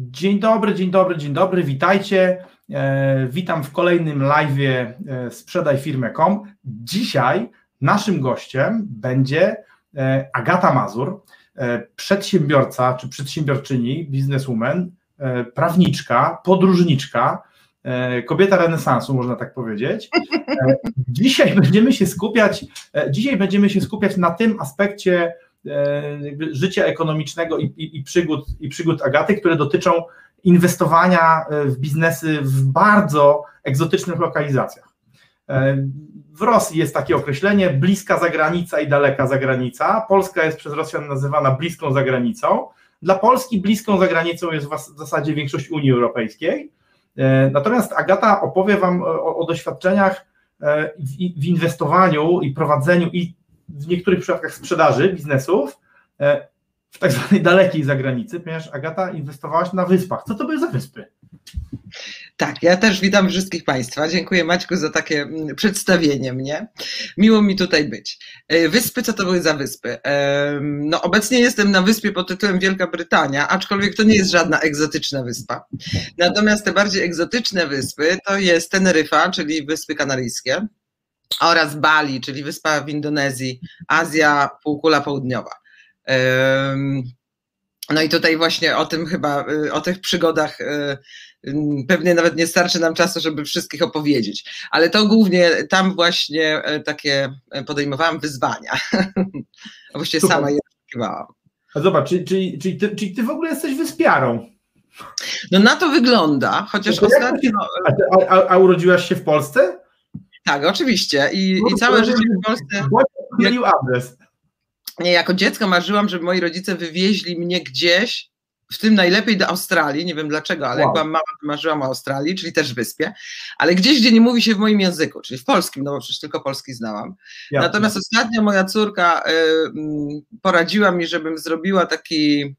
Dzień dobry, dzień dobry, dzień dobry, witajcie. E, witam w kolejnym live e, Sprzedaj firmę.com. Dzisiaj naszym gościem będzie e, Agata Mazur, przedsiębiorca czy przedsiębiorczyni, bizneswoman, prawniczka, podróżniczka, kobieta renesansu, można tak powiedzieć. Dzisiaj będziemy się skupiać, dzisiaj będziemy się skupiać na tym aspekcie życia ekonomicznego i, i, i, przygód, i przygód Agaty, które dotyczą inwestowania e, w biznesy w bardzo egzotycznych lokalizacjach. E, W Rosji jest takie określenie bliska zagranica i daleka zagranica. Polska jest przez Rosjan nazywana bliską zagranicą. Dla Polski bliską zagranicą jest w zasadzie większość Unii Europejskiej. E, Natomiast Agata opowie Wam o, o doświadczeniach e, w, w inwestowaniu i prowadzeniu i w niektórych przypadkach sprzedaży biznesów e, w tak zwanej dalekiej zagranicy, ponieważ Agata inwestowałaś na wyspach. Co to były za wyspy? Tak, ja też witam wszystkich Państwa. Dziękuję Maćku za takie mm, przedstawienie mnie. Miło mi tutaj być. E, Wyspy, co to były za wyspy? Em, No, obecnie jestem na wyspie pod tytułem Wielka Brytania, aczkolwiek to nie jest żadna egzotyczna wyspa. Natomiast te bardziej egzotyczne wyspy to jest Teneryfa, czyli Wyspy Kanaryjskie, oraz Bali, czyli wyspa w Indonezji, Azja, Półkula Południowa. No i tutaj właśnie o tym chyba, y, o tych przygodach y, Pewnie nawet nie starczy nam czasu, żeby wszystkich opowiedzieć, ale to głównie tam właśnie e, takie podejmowałam wyzwania. A właściwie Super. sama je poszukiwałam. A zobacz, czyli, czyli, czyli, ty, czyli ty w ogóle jesteś wyspiarą. No na to wygląda, chociaż No to ostatnio. A, a, a urodziłaś się w Polsce? Tak, oczywiście. I, No i całe życie w Polsce. Zmienił adres. Nie, jako dziecko marzyłam, żeby moi rodzice wywieźli mnie gdzieś, w tym najlepiej do Australii. Nie wiem dlaczego, ale Wow. jak byłam mała, marzyłam o Australii, czyli też wyspie, ale gdzieś, gdzie nie mówi się w moim języku, czyli w polskim, no bo przecież tylko polski znałam. Ja. Natomiast ostatnio moja córka y, mm, poradziła mi, żebym zrobiła taki,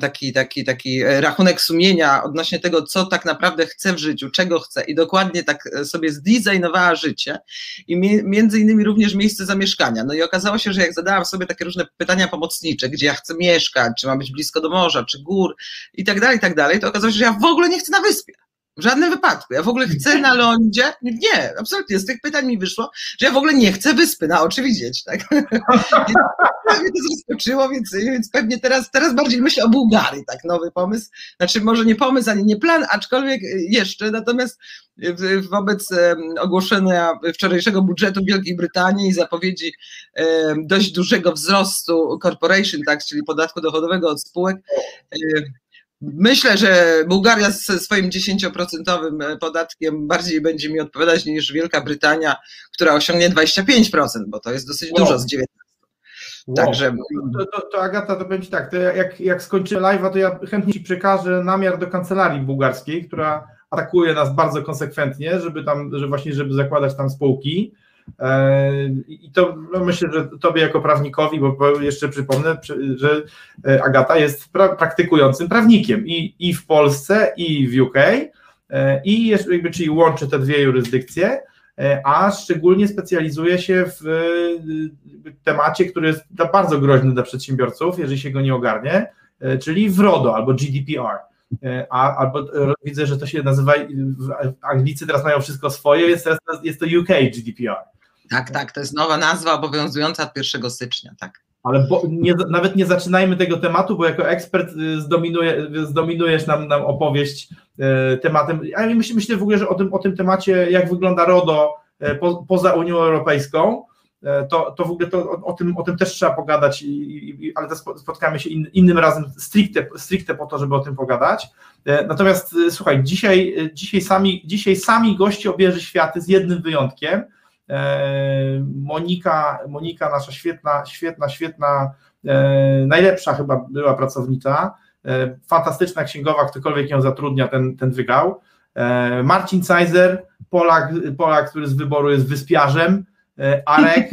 taki, taki, taki y, rachunek sumienia odnośnie tego, co tak naprawdę chcę w życiu, czego chcę i dokładnie tak y, sobie zdesignowała życie i mi, między innymi również miejsce zamieszkania. No i okazało się, że jak zadałam sobie takie różne pytania pomocnicze, gdzie ja chcę mieszkać, czy mam być blisko do morza, czy gór i tak dalej, i tak dalej, to okazało się, że ja w ogóle nie chcę na wyspie. W żadnym wypadku. Ja w ogóle chcę na lądzie. Nie, absolutnie. Z tych pytań mi wyszło, że ja w ogóle nie chcę wyspy na oczy widzieć. Tak? Mnie to zaskoczyło, więc, więc pewnie teraz, teraz bardziej myślę o Bułgarii, tak, nowy pomysł. Znaczy, może nie pomysł, ani nie plan, aczkolwiek jeszcze. Natomiast wobec ogłoszenia wczorajszego budżetu Wielkiej Brytanii i zapowiedzi dość dużego wzrostu corporation tax, czyli podatku dochodowego od spółek, Myślę, że Bułgaria ze swoim 10% podatkiem bardziej będzie mi odpowiadać niż Wielka Brytania, która osiągnie 25%, bo to jest dosyć Wow. dużo z 19%. Wow. Także To, to, to Agata, to Ci tak, to jak, jak skończymy live'a, to ja chętnie Ci przekażę namiar do kancelarii bułgarskiej, która atakuje nas bardzo konsekwentnie, żeby tam, że właśnie, żeby zakładać tam spółki. E, I to no myślę, że Tobie jako prawnikowi, bo jeszcze przypomnę, przy- że e, Agata jest pra, praktykującym prawnikiem i, i w Polsce, i w UK, e, i jeszcze jakby, czyli łączy te dwie jurysdykcje, a szczególnie specjalizuje się w temacie, który jest bardzo groźny dla przedsiębiorców, jeżeli się go nie ogarnie, czyli w RODO albo GDPR. A, albo widzę, że to się nazywa, Anglicy teraz mają wszystko swoje, jest, teraz, jest to UK GDPR. Tak, tak, to jest nowa nazwa obowiązująca od 1 stycznia, tak. Ale bo nie, nawet nie zaczynajmy tego tematu, bo jako ekspert y, zdominuje, zdominujesz nam, nam opowieść e, tematem. Ja myślę, myślę w ogóle, że o tym, o tym temacie, jak wygląda RODO e, po, poza Unią Europejską, to, to w ogóle to, o, o, tym, o tym też trzeba pogadać, i, i, ale spotkamy się in, innym razem stricte, stricte po to, żeby o tym pogadać. Natomiast słuchaj, dzisiaj, dzisiaj, sami, dzisiaj sami goście obieży światy z jednym wyjątkiem. E, Monika, Monika nasza świetna, świetna, świetna, e, najlepsza chyba była pracownica, e, fantastyczna księgowa, ktokolwiek ją zatrudnia, ten, ten wygrał. Marcin Cajzer, Polak, Polak, który z wyboru jest wyspiarzem, Arek,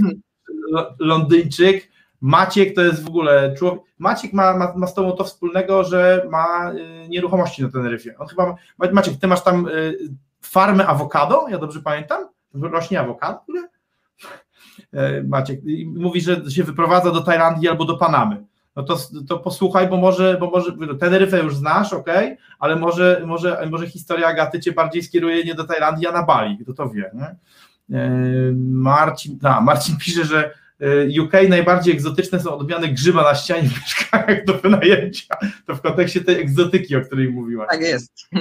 Londyńczyk, Maciek to jest w ogóle człowiek. Maciek ma, ma, ma z tobą to wspólnego, że ma y, nieruchomości na Teneryfie. On chyba. Maciek, ty masz tam y, farmę awokado, ja dobrze pamiętam? Rośnie awokado? E, Maciek mówi, że się wyprowadza do Tajlandii albo do Panamy. No to, to posłuchaj, bo może, bo może Teneryfę już znasz, ok, ale może, może, może historia Agaty cię bardziej skieruje nie do Tajlandii, a na Bali, kto to wie. Nie? E, Marcin, a, Marcin pisze, że UK najbardziej egzotyczne są odmiany grzyba na ścianie w mieszkaniach do wynajęcia. To w kontekście tej egzotyki, o której mówiłaś. Tak jest.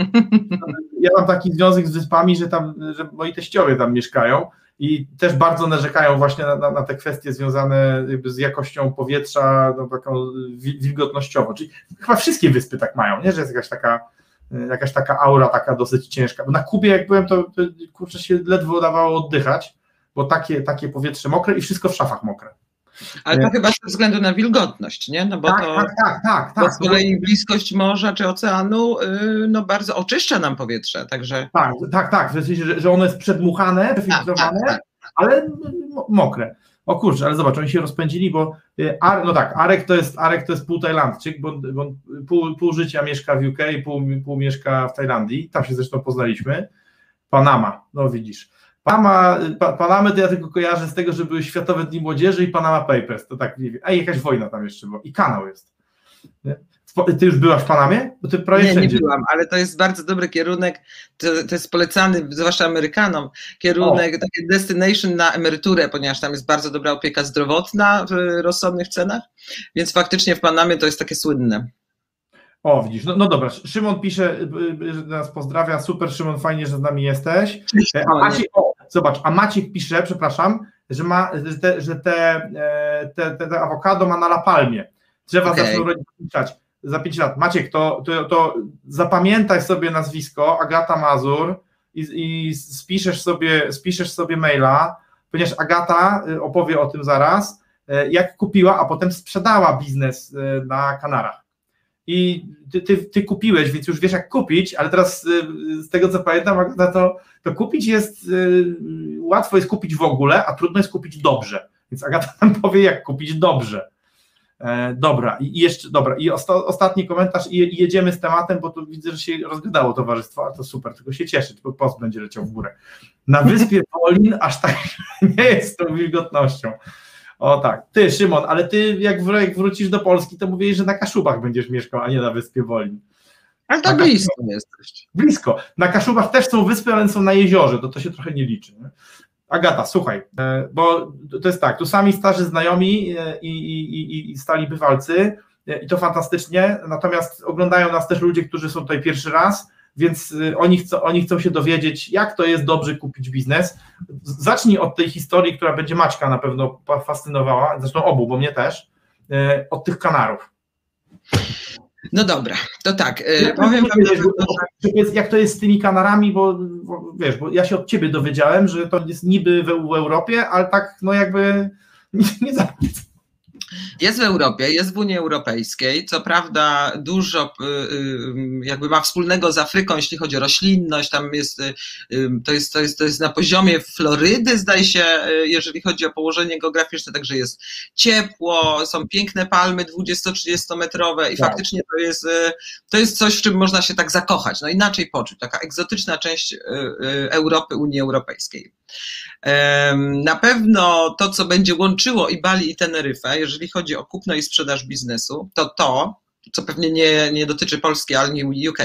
Ja mam taki związek z wyspami, że tam, że moi teściowie tam mieszkają i też bardzo narzekają właśnie na, na, na te kwestie związane z jakością powietrza, no, taką wilgotnościową. Czyli chyba wszystkie wyspy tak mają, nie? że jest jakaś taka, jakaś taka aura taka dosyć ciężka. Bo na Kubie jak byłem, to, to kurczę się ledwo dawało oddychać, bo takie, takie powietrze mokre i wszystko w szafach mokre. Ale to chyba ze względu na wilgotność, nie? No bo tak, to tak, tak, tak, tak. z kolei bliskość morza czy oceanu yy, no bardzo oczyszcza nam powietrze, także Tak, tak, tak, że, że ono jest przedmuchane, przefiltrowane, tak, ale mo- mokre. O kurczę, ale zobacz, oni się rozpędzili, bo y, Ar, no tak, Arek to jest Arek to jest pół Tajlandczyk, bo, bo pół, pół życia mieszka w UK, pół, pół mieszka w Tajlandii, tam się zresztą poznaliśmy. Panama, no widzisz. Panama, pa, Panamę to ja tylko kojarzę z tego, że były Światowe Dni Młodzieży i Panama Papers, to tak nie wiem. A jakaś wojna tam jeszcze była i kanał jest. Nie? Ty już byłaś w Panamie? Bo ty prawie nie, nie wszędzie. byłam, ale to jest bardzo dobry kierunek, to, to jest polecany, zwłaszcza Amerykanom, kierunek, taki destination na emeryturę, ponieważ tam jest bardzo dobra opieka zdrowotna w rozsądnych cenach, więc faktycznie w Panamie to jest takie słynne. O, widzisz, no, no dobra, Szymon pisze, y, y, że nas pozdrawia, super Szymon, fajnie, że z nami jesteś. E, A Maciek, o, zobacz, a Maciek pisze, przepraszam, że ma, że te, że te, e, te, te, te awokado ma na La Palmie. Drzewa Okej. zaczną rodzić za 5 lat. Maciek, to, to, to zapamiętaj sobie nazwisko Agata Mazur i, i spiszesz, sobie, spiszesz sobie maila, ponieważ Agata y, opowie o tym zaraz, e, jak kupiła, a potem sprzedała biznes e, na Kanarach. I ty, ty, ty kupiłeś, więc już wiesz jak kupić, ale teraz y, z tego co pamiętam, Agata, to, to kupić jest, y, łatwo jest kupić w ogóle, a trudno jest kupić dobrze. Więc Agata nam powie, jak kupić dobrze. E, dobra, i jeszcze, dobra, i osta, ostatni komentarz i, i jedziemy z tematem, bo tu widzę, że się rozgadało towarzystwo, ale to super, tylko się cieszę, tylko post będzie leciał w górę. Na wyspie Wolin aż tak nie jest tą wilgotnością. O tak, ty Szymon, ale ty jak, wr- jak wrócisz do Polski, to mówiłeś, że na Kaszubach będziesz mieszkał, a nie na wyspie Wolin. Ale to Taka- blisko jesteś. Blisko. Na Kaszubach też są wyspy, ale są na jeziorze, to to się trochę nie liczy. Nie? Agata, słuchaj, e, bo to jest tak, tu sami starzy znajomi e, i, i, i, i stali bywalcy e, i to fantastycznie, natomiast oglądają nas też ludzie, którzy są tutaj pierwszy raz, więc e, oni chcą, oni chcą się dowiedzieć, jak to jest dobrze kupić biznes. Zacznij od tej historii, która będzie Maćka na pewno fascynowała, zresztą obu, bo mnie też, e, od tych kanarów. No dobra, to tak, y, Jak to powiem wam powiedz, jak to jest z tymi kanarami, bo, bo wiesz, bo ja się od ciebie dowiedziałem, że to jest niby w, w Europie, ale tak no jakby nie, nie za Jest w Europie, jest w Unii Europejskiej. Co prawda, dużo y, y, jakby ma wspólnego z Afryką, jeśli chodzi o roślinność. Tam jest, y, to jest, to jest, to jest na poziomie Florydy, zdaje się, jeżeli chodzi o położenie geograficzne, także jest ciepło, są piękne palmy 20-30 metrowe i Tak. faktycznie to jest, to jest coś, w czym można się tak zakochać, no inaczej poczuć. Taka egzotyczna część Europy, Unii Europejskiej. Na pewno to, co będzie łączyło i Bali, i Teneryfę, jeżeli chodzi o kupno i sprzedaż biznesu, to to, co pewnie nie, nie dotyczy Polski, ale UK,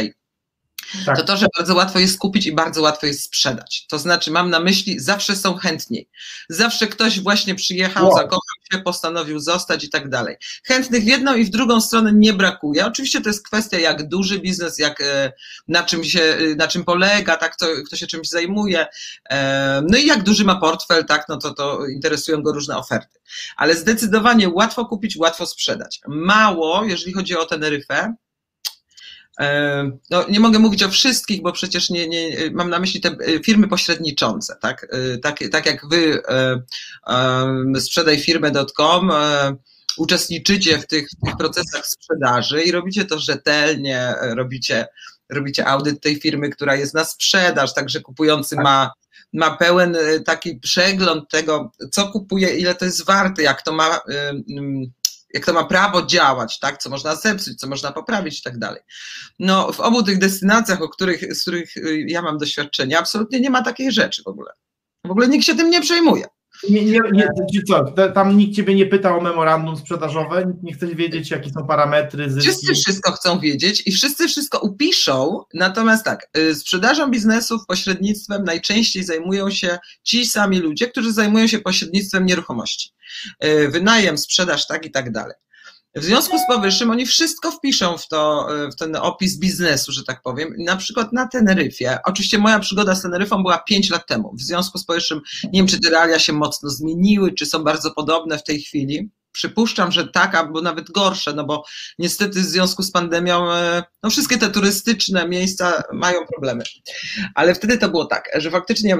Tak. to to, że bardzo łatwo jest kupić i bardzo łatwo jest sprzedać. To znaczy, mam na myśli, zawsze są chętni. Zawsze ktoś właśnie przyjechał, Wow. zakochał się, postanowił zostać i tak dalej. Chętnych w jedną i w drugą stronę nie brakuje. Oczywiście to jest kwestia, jak duży biznes, jak, e, na, czym się, e, na czym polega, tak, kto, kto się czymś zajmuje. E, No i jak duży ma portfel, tak, no to, to interesują go różne oferty. Ale zdecydowanie łatwo kupić, łatwo sprzedać. Mało, jeżeli chodzi o Teneryfę, No, nie mogę mówić o wszystkich, bo przecież nie, nie, mam na myśli te e, firmy pośredniczące, tak, E, tak, tak jak wy e, e, sprzedaj firmę.com e, uczestniczycie w tych, w tych procesach sprzedaży i robicie to rzetelnie, e, robicie robicie audyt tej firmy, która jest na sprzedaż, także kupujący ma ma pełen taki przegląd tego, co kupuje, ile to jest warte, jak to ma jak to ma prawo działać, tak, co można zepsuć, co można poprawić i tak dalej. No, w obu tych destynacjach, o których, z których y, ja mam doświadczenie, absolutnie nie ma takiej rzeczy w ogóle. W ogóle nikt się tym nie przejmuje. Nie, nie, nie, co, tam nikt ciebie nie pyta o memorandum sprzedażowe, nikt nie chce wiedzieć, jakie są parametry. Zyski. Wszyscy wszystko chcą wiedzieć i wszyscy wszystko upiszą, natomiast tak, y, sprzedażą biznesów, pośrednictwem najczęściej zajmują się ci sami ludzie, którzy zajmują się pośrednictwem nieruchomości. Y, wynajem, sprzedaż, tak i tak dalej. W związku z powyższym oni wszystko wpiszą w, to, w ten opis biznesu, że tak powiem. Na przykład na Teneryfie. Oczywiście moja przygoda z Teneryfą była 5 lat temu. W związku z powyższym nie wiem, czy te realia się mocno zmieniły, czy są bardzo podobne w tej chwili. Przypuszczam, że tak, albo nawet gorsze, no bo niestety w związku z pandemią e, no wszystkie te turystyczne miejsca mają problemy. Ale wtedy to było tak, że faktycznie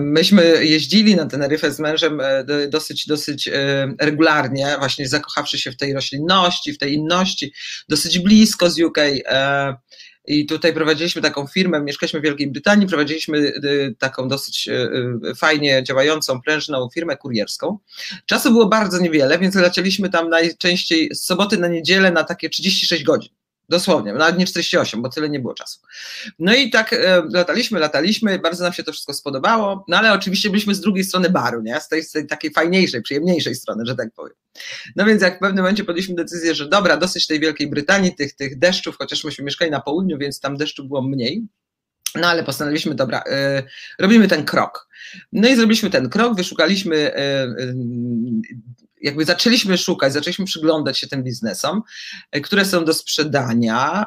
Myśmy jeździli na Teneryfę z mężem e, dosyć, dosyć e, regularnie, właśnie zakochawszy się w tej roślinności, w tej inności, dosyć blisko z UK. E, I tutaj prowadziliśmy taką firmę, mieszkaliśmy w Wielkiej Brytanii, prowadziliśmy taką dosyć fajnie działającą, prężną firmę kurierską. Czasu było bardzo niewiele, więc lecieliśmy tam najczęściej z soboty na niedzielę na takie 36 godzin. Dosłownie, nawet nie 48, bo tyle nie było czasu. No i tak e, lataliśmy, lataliśmy, bardzo nam się to wszystko spodobało, no ale oczywiście byliśmy z drugiej strony baru, nie? Z tej, z tej takiej fajniejszej, przyjemniejszej strony, że tak powiem. No więc jak w pewnym momencie podjęliśmy decyzję, że dobra, dosyć tej Wielkiej Brytanii, tych, tych deszczów, chociaż myśmy mieszkali na południu, więc tam deszczu było mniej, no ale postanowiliśmy, dobra, y, robimy ten krok. No i zrobiliśmy ten krok, wyszukaliśmy y, y, jakby zaczęliśmy szukać, zaczęliśmy przyglądać się tym biznesom, e, które są do sprzedania.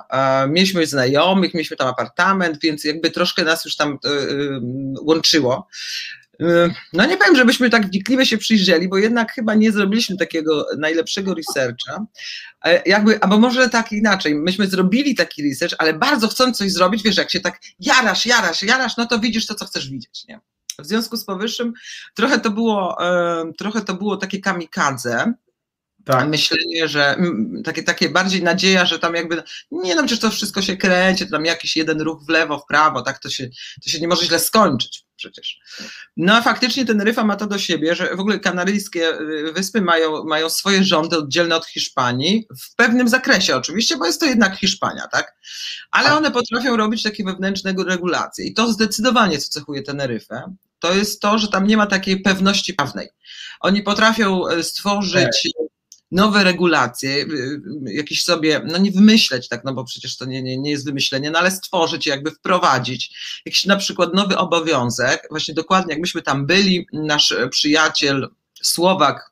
Mieliśmy znajomych, mieliśmy tam apartament, więc jakby troszkę nas już tam e, e, łączyło. No nie powiem, żebyśmy tak wnikliwie się przyjrzeli, bo jednak chyba nie zrobiliśmy takiego najlepszego researcha. Jakby, albo może tak inaczej, myśmy zrobili taki research, ale bardzo chcąc coś zrobić, wiesz, jak się tak jarasz, jarasz, jarasz, no to widzisz to, co chcesz widzieć, nie? W związku z powyższym trochę to było, trochę to było takie kamikadze, tak. Myślenie, że takie, takie bardziej nadzieja, że tam jakby, nie no, przecież to wszystko się kręci, tam jakiś jeden ruch w lewo, w prawo, tak, to się, to się nie może źle skończyć przecież. No a faktycznie ten Ryfa ma to do siebie, że w ogóle kanaryjskie y, wyspy mają, mają swoje rządy oddzielne od Hiszpanii, w pewnym zakresie oczywiście, bo jest to jednak Hiszpania, tak? Ale tak. one potrafią robić takie wewnętrzne regulacje i to zdecydowanie co cechuje Teneryfę, to jest to, że tam nie ma takiej pewności prawnej. Oni potrafią e, stworzyć nowe regulacje, y, y, jakieś sobie, no nie wymyśleć tak, no bo przecież to nie, nie, nie jest wymyślenie, no ale stworzyć, jakby wprowadzić jakiś na przykład nowy obowiązek, właśnie dokładnie jak myśmy tam byli, nasz przyjaciel Słowak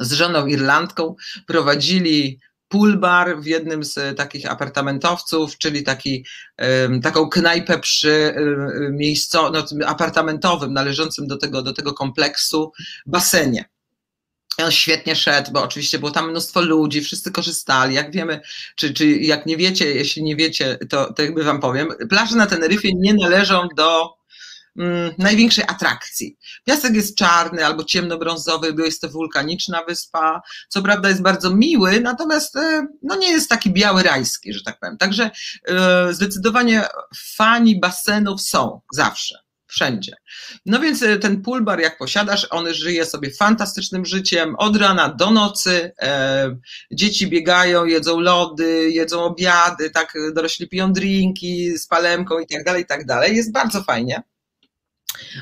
z żoną Irlandką prowadzili pool bar w jednym z takich apartamentowców, czyli taki, taką knajpę przy miejscu no, apartamentowym należącym do tego, do tego kompleksu basenie. On świetnie szedł, bo oczywiście było tam mnóstwo ludzi, wszyscy korzystali. Jak wiemy, czy, czy jak nie wiecie, jeśli nie wiecie, to, to jakby wam powiem, plaże na Teneryfie nie należą do mm, największej atrakcji. Piasek jest czarny albo ciemnobrązowy, bo jest to wulkaniczna wyspa. Co prawda jest bardzo miły, natomiast e, no, nie jest taki biały rajski, że tak powiem. Także e, zdecydowanie fani basenów są zawsze wszędzie. No więc e, ten pulbar, jak posiadasz, on żyje sobie fantastycznym życiem od rana do nocy. E, dzieci biegają, jedzą lody, jedzą obiady, tak dorośli piją drinki z palemką i tak dalej, i tak dalej. Jest bardzo fajnie.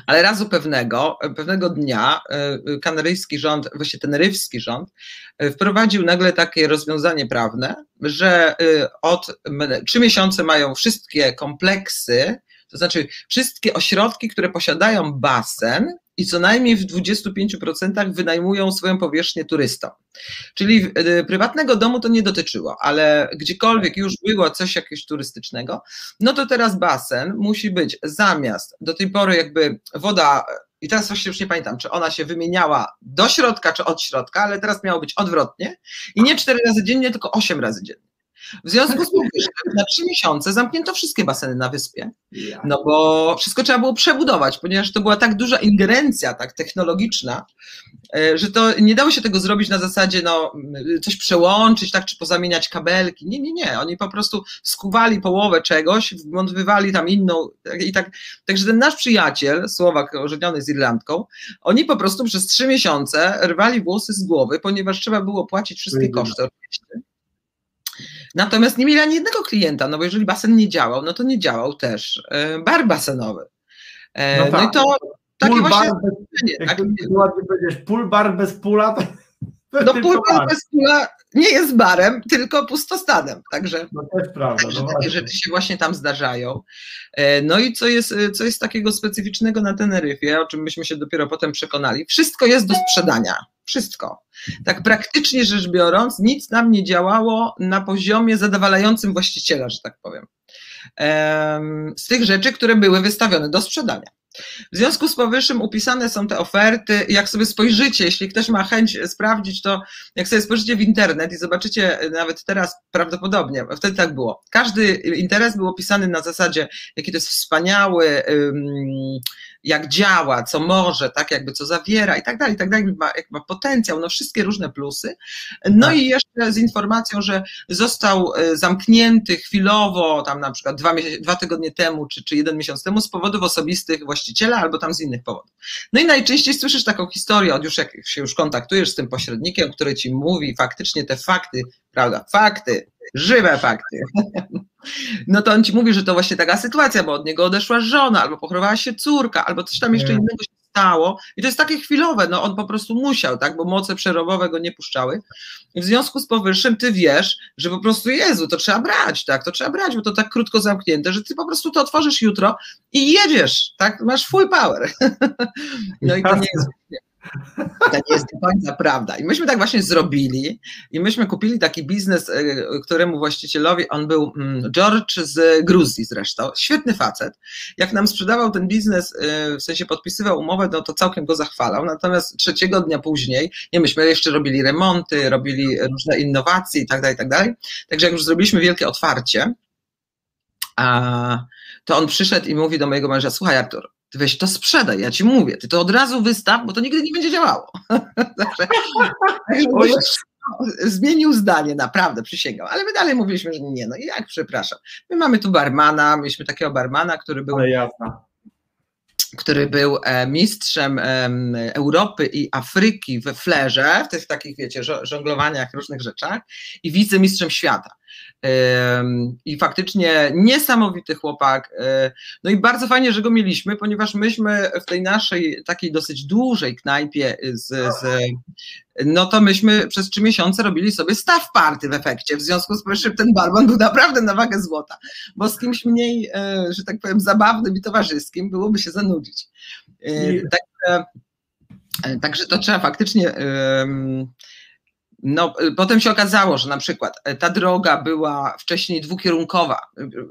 Ale razu pewnego, pewnego dnia e, kanaryjski rząd, właśnie teneryjski rząd, wprowadził nagle takie rozwiązanie prawne, że od trzy miesiące mają wszystkie kompleksy to znaczy wszystkie ośrodki, które posiadają basen i co najmniej w 25% wynajmują swoją powierzchnię turystom. Czyli y, prywatnego domu to nie dotyczyło, ale gdziekolwiek już było coś jakiegoś turystycznego, no to teraz basen musi być zamiast do tej pory jakby woda i teraz właśnie już nie pamiętam, czy ona się wymieniała do środka, czy od środka, ale teraz miało być odwrotnie i nie cztery razy dziennie, tylko osiem razy dziennie. W związku z tym na trzy miesiące zamknięto wszystkie baseny na wyspie, no bo wszystko trzeba było przebudować, ponieważ to była tak duża ingerencja, tak technologiczna, e, że to nie dało się tego zrobić na zasadzie, no, coś przełączyć, tak, czy pozamieniać kabelki. Nie, nie, nie. Oni po prostu skuwali połowę czegoś, wmontowywali tam inną i tak. Także ten nasz przyjaciel, Słowak ożeniony z Irlandką, oni po prostu przez trzy miesiące rwali włosy z głowy, ponieważ trzeba było płacić wszystkie koszty oczywiście. Natomiast nie mieli ani jednego klienta, no bo jeżeli basen nie działał, no to nie działał też e, bar basenowy. E, no, tak. no i to takie właśnie... Bar bez, tak, ładnie powiedzieć, pool bar bez pula, to... No pool bar bez pula nie jest barem, tylko pustostanem, także, no też prawda, także no takie rzeczy się właśnie tam zdarzają. E, no i co jest, co jest takiego specyficznego na Teneryfie, o czym myśmy się dopiero potem przekonali, wszystko jest do sprzedania, wszystko. Tak praktycznie rzecz biorąc, nic nam nie działało na poziomie zadowalającym właściciela, że tak powiem. Z tych rzeczy, które były wystawione do sprzedania. W związku z powyższym upisane są te oferty. Jak sobie spojrzycie, jeśli ktoś ma chęć sprawdzić, to jak sobie spojrzycie w internet i zobaczycie, nawet teraz prawdopodobnie, wtedy tak było. Każdy interes był opisany na zasadzie, jaki to jest wspaniały, jak działa, co może, tak jakby co zawiera i tak dalej, i tak dalej, ma, jak ma potencjał, no wszystkie różne plusy. No tak. i jeszcze z informacją, że został e, zamknięty chwilowo, tam na przykład dwa, dwa tygodnie temu, czy, czy jeden miesiąc temu, z powodów osobistych właściciela, albo tam z innych powodów. No i najczęściej słyszysz taką historię, od już jak się już kontaktujesz z tym pośrednikiem, który ci mówi faktycznie te fakty, prawda, fakty, żywe fakty. No to on ci mówi, że to właśnie taka sytuacja, bo od niego odeszła żona, albo pochorowała się córka, albo coś tam jeszcze innego się stało. I to jest takie chwilowe, no on po prostu musiał, tak, bo moce przerobowe go nie puszczały. w związku z powyższym ty wiesz, że po prostu Jezu, to trzeba brać, tak, to trzeba brać, bo to tak krótko zamknięte, że ty po prostu to otworzysz jutro i jedziesz, tak, masz full power. No i to nie jest to nie jest do końca prawda. I myśmy tak właśnie zrobili i myśmy kupili taki biznes, e, któremu właścicielowi, on był mm, George z Gruzji zresztą, świetny facet. Jak nam sprzedawał ten biznes, e, w sensie podpisywał umowę, no to całkiem go zachwalał, natomiast trzeciego dnia później, nie myśmy jeszcze robili remonty, robili różne innowacje i tak dalej, i tak dalej. Także jak już zrobiliśmy wielkie otwarcie, a, to on przyszedł i mówi do mojego męża, słuchaj Artur, ty weź to sprzedaj, ja ci mówię, ty to od razu wystaw, bo to nigdy nie będzie działało. zmienił zdanie, naprawdę, przysięgam, ale my dalej mówiliśmy, że nie, no i jak, przepraszam. My mamy tu barmana, mieliśmy takiego barmana, który był... który był e, mistrzem Europy i Afryki we flerze, w tych takich, wiecie, żonglowaniach, różnych rzeczach i wicemistrzem świata. I faktycznie niesamowity chłopak. E, no i bardzo fajnie, że go mieliśmy, ponieważ myśmy w tej naszej takiej dosyć dużej knajpie z, z no to myśmy przez trzy miesiące robili sobie staff party w efekcie. W związku z czym ten barman był naprawdę na wagę złota, bo z kimś mniej, e, że tak powiem, zabawnym i towarzyskim byłoby się zanudzić. E, także, także to trzeba faktycznie no, y, potem się okazało, że na przykład e, ta droga była wcześniej dwukierunkowa.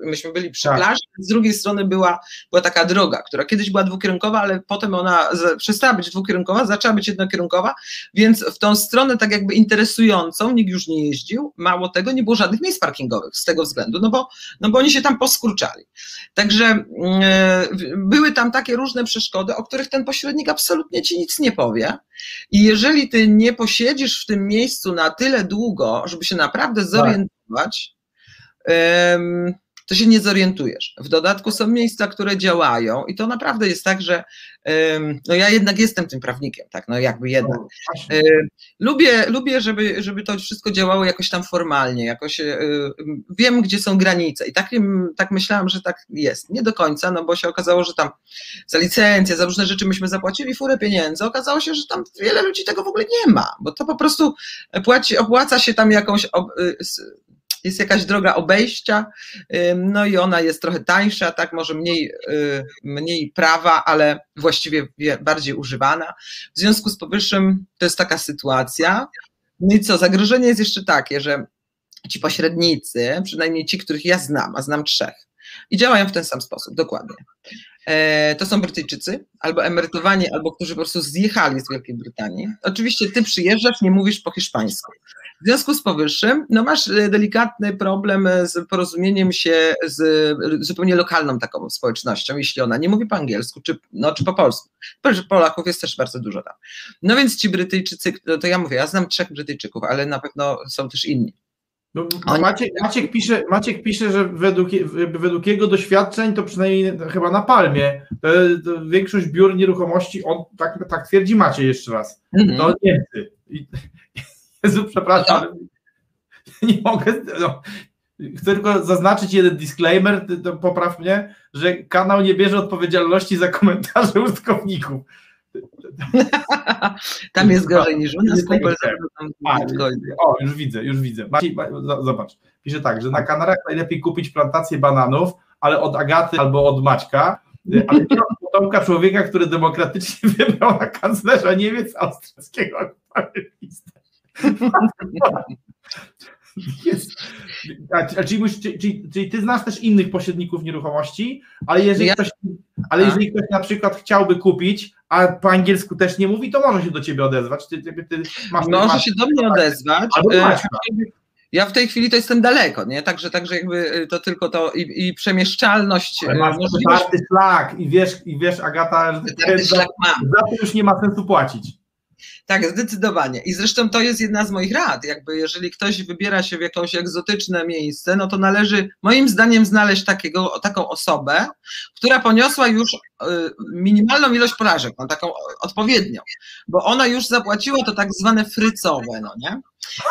Myśmy byli przy tak. plaży, z drugiej strony była, była taka droga, która kiedyś była dwukierunkowa, ale potem ona przestała być dwukierunkowa, zaczęła być jednokierunkowa, więc w tą stronę tak jakby interesującą nikt już nie jeździł. Mało tego, nie było żadnych miejsc parkingowych z tego względu, no bo, no bo oni się tam poskurczali. Także yy, były tam takie różne przeszkody, o których ten pośrednik absolutnie ci nic nie powie. I jeżeli ty nie posiedzisz w tym miejscu na tyle długo, żeby się naprawdę tak. zorientować, tak to się nie zorientujesz. W dodatku są miejsca, które działają i to naprawdę jest tak, że no ja jednak jestem tym prawnikiem, tak, no jakby jednak. Lubię, lubię żeby, żeby to wszystko działało jakoś tam formalnie, jakoś e, wiem, gdzie są granice i tak, tak myślałam, że tak jest. Nie do końca, no bo się okazało, że tam za licencję, za różne rzeczy myśmy zapłacili furę pieniędzy, okazało się, że tam wiele ludzi tego w ogóle nie ma, bo to po prostu płaci, opłaca się tam jakąś jest jakaś droga obejścia, no i ona jest trochę tańsza, tak, może mniej, y, mniej prawa, ale właściwie bardziej używana. W związku z powyższym to jest taka sytuacja. No i co, zagrożenie jest jeszcze takie, że ci pośrednicy, przynajmniej ci, których ja znam, a znam trzech, i działają w ten sam sposób, dokładnie. E, to są Brytyjczycy, albo emerytowani, albo którzy po prostu zjechali z Wielkiej Brytanii. Oczywiście ty przyjeżdżasz, nie mówisz po hiszpańsku. W związku z powyższym, no masz e, delikatny problem z porozumieniem się z zupełnie lokalną taką społecznością, jeśli ona nie mówi po angielsku, czy, no, czy po polsku. Polaków jest też bardzo dużo tam. No więc ci Brytyjczycy, no to ja mówię, ja znam trzech Brytyjczyków, ale na pewno są też inni. No, Maciek, Maciek, pisze, Maciek pisze, że według, według jego doświadczeń, to przynajmniej chyba na Palmie, to, to większość biur nieruchomości, on tak, tak twierdzi Maciej jeszcze raz, mm -hmm. to Niemcy. Jezu, przepraszam, nie mogę, no. chcę tylko zaznaczyć jeden disclaimer, to popraw mnie, że kanał nie bierze odpowiedzialności za komentarze użytkowników. Tam jest gorzej niż u nas. o, już widzę, już widzę. Maciej, zobacz, pisze tak, że na Kanarach najlepiej kupić plantację bananów, ale od Agaty albo od Maćka, ale nie od potomka człowieka, który demokratycznie wybrał na kanclerza Niemiec austriackiego jest. A, czyli, czyli, czyli, ty znasz też innych pośredników nieruchomości, ale jeżeli, ja... ktoś, ale jeżeli ktoś na przykład chciałby kupić, a po angielsku też nie mówi, to może się do ciebie odezwać. Ty, ty, ty masz, może masz, się do mnie odezwać. E, ja w tej chwili to jestem daleko, nie? Także, także jakby e, to tylko to i, i przemieszczalność. Ale masz możliwość... szlak i wiesz, i wiesz Agata, że za, za to już nie ma sensu płacić. Tak, zdecydowanie. I zresztą to jest jedna z moich rad. Jakby jeżeli ktoś wybiera się w jakieś egzotyczne miejsce, no to należy moim zdaniem znaleźć takiego, taką osobę, która poniosła już y, minimalną ilość porażek, no, taką odpowiednią, bo ona już zapłaciła to tak zwane frycowe, no nie?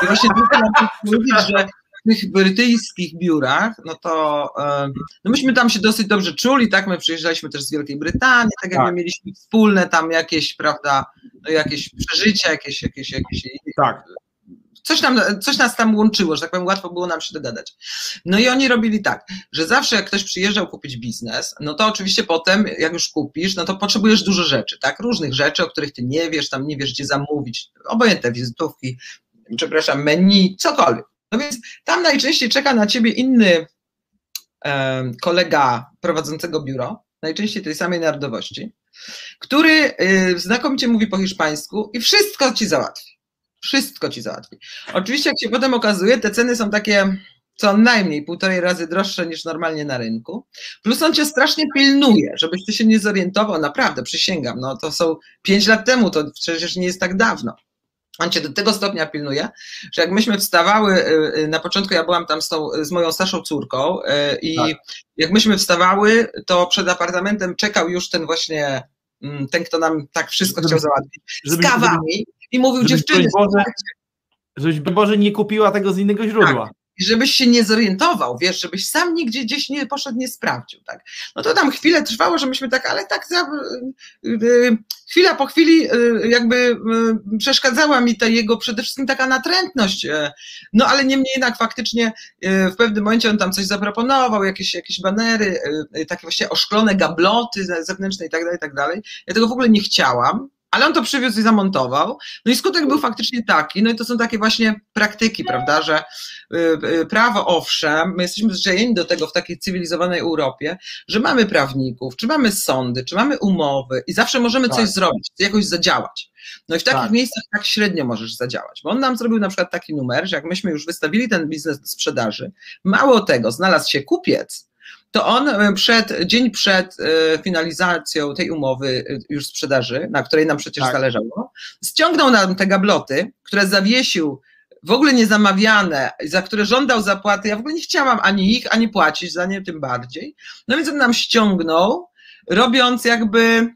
I właśnie tylko mówić, że tych brytyjskich biurach, no to no myśmy tam się dosyć dobrze czuli, tak, my przyjeżdżaliśmy też z Wielkiej Brytanii, tak jakby tak. mieliśmy wspólne tam jakieś, prawda, no jakieś przeżycia, jakieś, jakieś, jakieś tak. Coś, nam, coś nas tam łączyło, że tak powiem, łatwo było nam się dogadać. No i oni robili tak, że zawsze jak ktoś przyjeżdżał kupić biznes, no to oczywiście potem, jak już kupisz, no to potrzebujesz dużo rzeczy, tak? Różnych rzeczy, o których ty nie wiesz, tam nie wiesz, gdzie zamówić, obojętne wizytówki, przepraszam, menu, cokolwiek. No więc tam najczęściej czeka na ciebie inny e, kolega prowadzącego biuro, najczęściej tej samej narodowości, który e, znakomicie mówi po hiszpańsku i wszystko ci załatwi. Wszystko ci załatwi. Oczywiście, jak się potem okazuje, te ceny są takie co najmniej półtorej razy droższe niż normalnie na rynku. Plus on cię strasznie pilnuje, żebyś ty się nie zorientował, naprawdę, przysięgam, no to są pięć lat temu, to przecież nie jest tak dawno. On cię do tego stopnia pilnuje, że jak myśmy wstawały, y, y, na początku ja byłam tam z, tą, z moją starszą córką y, i tak. jak myśmy wstawały, to przed apartamentem czekał już ten właśnie, mm, ten, kto nam tak wszystko żeby, chciał załatwić, z kawami i mówił dziewczyny, Boże, żebyś Boże nie kupiła tego z innego źródła. Tak i żebyś się nie zorientował, wiesz, żebyś sam nigdzie gdzieś nie poszedł, nie sprawdził, tak. No to tam chwilę trwało, że myśmy tak, ale tak za, y, y, chwila po chwili y, jakby przeszkadzała mi ta jego przede wszystkim taka natrętność, no ale niemniej jednak faktycznie w pewnym momencie on tam coś zaproponował, jakieś, jakieś banery, takie właśnie oszklone gabloty zewnętrzne i tak dalej, i tak dalej. Ja tego w ogóle nie chciałam, ale on to przywiózł i zamontował. No i skutek był faktycznie taki, no i to są takie właśnie praktyki, prawda, że y, y, prawo owszem, my jesteśmy przyzwyczajeni do tego w takiej cywilizowanej Europie, że mamy prawników, czy mamy sądy, czy mamy umowy i zawsze możemy tak. coś zrobić, jakoś zadziałać. No i w takich tak. miejscach tak średnio możesz zadziałać, bo on nam zrobił na przykład taki numer, że jak myśmy już wystawili ten biznes do sprzedaży, mało tego, znalazł się kupiec, to on e, przed, dzień przed e, finalizacją tej umowy e, już sprzedaży, na której nam przecież tak. zależało, ściągnął nam te gabloty, które zawiesił w ogóle niezamawiane, za które żądał zapłaty. Ja w ogóle nie chciałam ani ich, ani płacić za nie tym bardziej. No więc on nam ściągnął, robiąc jakby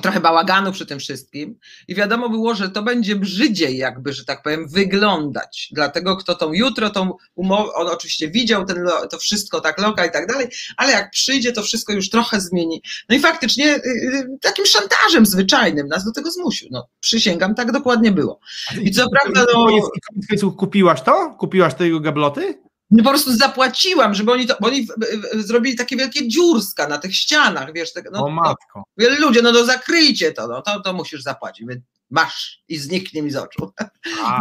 trochę bałaganu przy tym wszystkim i wiadomo było, że to będzie brzydziej jakby, że tak powiem, wyglądać. Dlatego kto tą jutro tą umowę, on oczywiście widział ten, to wszystko, tak loka i tak dalej, ale jak przyjdzie, to wszystko już trochę zmieni. No i faktycznie y, y, takim szantażem zwyczajnym nas do tego zmusił. No, przysięgam, tak dokładnie było. I co prawda, no... Kupiłaś to? Kupiłaś te jego gabloty? No po prostu zapłaciłam, żeby oni to, bo oni zrobili takie wielkie dziurska na tych ścianach, wiesz, tak, no, o matko. No, ludzie, no to zakryjcie to, no to, to musisz zapłacić, masz i zniknie mi z oczu.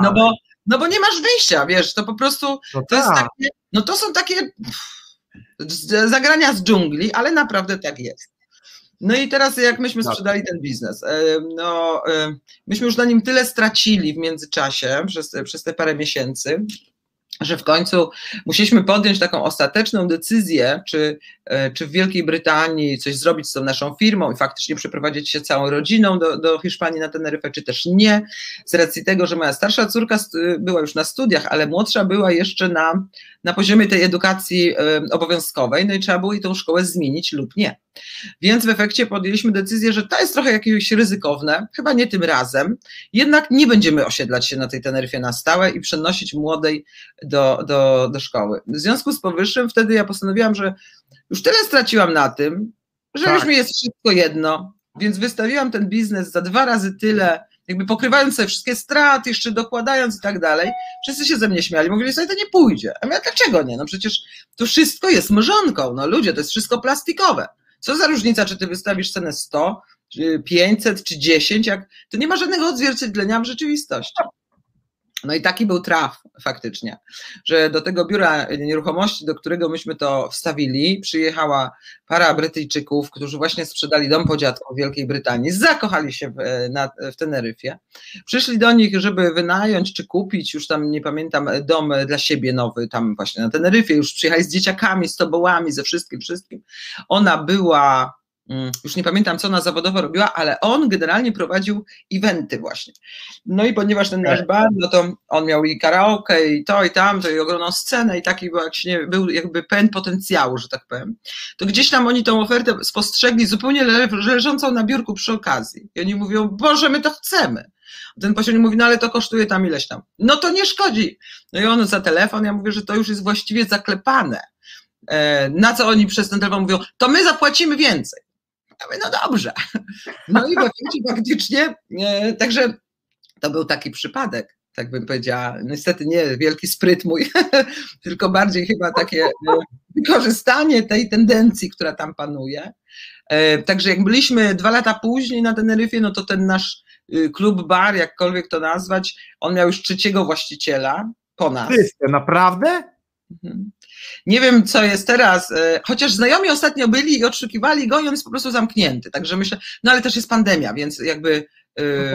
No bo, no bo nie masz wyjścia, wiesz, to po prostu, no to jest tak. takie, no to są takie pff, zagrania z dżungli, ale naprawdę tak jest. No i teraz jak myśmy Tak. sprzedali ten biznes, e, no e, myśmy już na nim tyle stracili w międzyczasie przez, przez te parę miesięcy, że w końcu musieliśmy podjąć taką ostateczną decyzję, czy, e, czy w Wielkiej Brytanii coś zrobić z tą naszą firmą i faktycznie przeprowadzić się całą rodziną do, do Hiszpanii na Teneryfę, czy też nie, z racji tego, że moja starsza córka była już na studiach, ale młodsza była jeszcze na, na poziomie tej edukacji e, obowiązkowej, no i trzeba było jej tą szkołę zmienić lub nie. Więc w efekcie podjęliśmy decyzję, że to jest trochę jakieś ryzykowne, chyba nie tym razem, jednak nie będziemy osiedlać się na tej Teneryfie na stałe i przenosić młodej do, do, do szkoły. W związku z powyższym wtedy ja postanowiłam, że już tyle straciłam na tym, że Tak. już mi jest wszystko jedno, więc wystawiłam ten biznes za dwa razy tyle, jakby pokrywając sobie wszystkie straty, jeszcze dokładając i tak dalej. Wszyscy się ze mnie śmiali, mówili sobie, to nie pójdzie. A ja, dlaczego nie? No przecież to wszystko jest mrzonką, no ludzie, to jest wszystko plastikowe. Co za różnica, czy ty wystawisz cenę 100, czy 500 czy 10, jak to nie ma żadnego odzwierciedlenia w rzeczywistości. No i taki był traf faktycznie, że do tego biura nieruchomości, do którego myśmy to wstawili, przyjechała para Brytyjczyków, którzy właśnie sprzedali dom po dziadku w Wielkiej Brytanii, zakochali się w, na, w Teneryfie, przyszli do nich, żeby wynająć czy kupić, już tam nie pamiętam, dom dla siebie nowy, tam właśnie na Teneryfie, już przyjechali z dzieciakami, z tobołami, ze wszystkim, wszystkim. Ona była już nie pamiętam, co ona zawodowo robiła, ale on generalnie prowadził eventy właśnie. No i ponieważ ten nasz bar, no to on miał i karaoke, i to, i tamto, i ogromną scenę, i taki był, jak się nie, był jakby pełen potencjału, że tak powiem, to gdzieś tam oni tą ofertę spostrzegli zupełnie le, leżącą na biurku przy okazji. I oni mówią, Boże, my to chcemy. Ten pośrednik mówi, no ale to kosztuje tam ileś tam. No to nie szkodzi. No i on za telefon, ja mówię, że to już jest właściwie zaklepane. E, Na co oni przez ten telefon mówią, to my zapłacimy więcej. Ja mówię, no dobrze. No i w efekcie faktycznie, e, także to był taki przypadek, tak bym powiedziała. Niestety nie wielki spryt mój, tylko bardziej chyba takie e, wykorzystanie tej tendencji, która tam panuje. E, Także jak byliśmy dwa lata później na Teneryfie, no to ten nasz y, klub bar, jakkolwiek to nazwać, on miał już trzeciego właściciela po nas. Chryste, naprawdę? Mhm. Nie wiem, co jest teraz, e, chociaż znajomi ostatnio byli i odszukiwali go i on jest po prostu zamknięty, także myślę, no ale też jest pandemia, więc jakby e,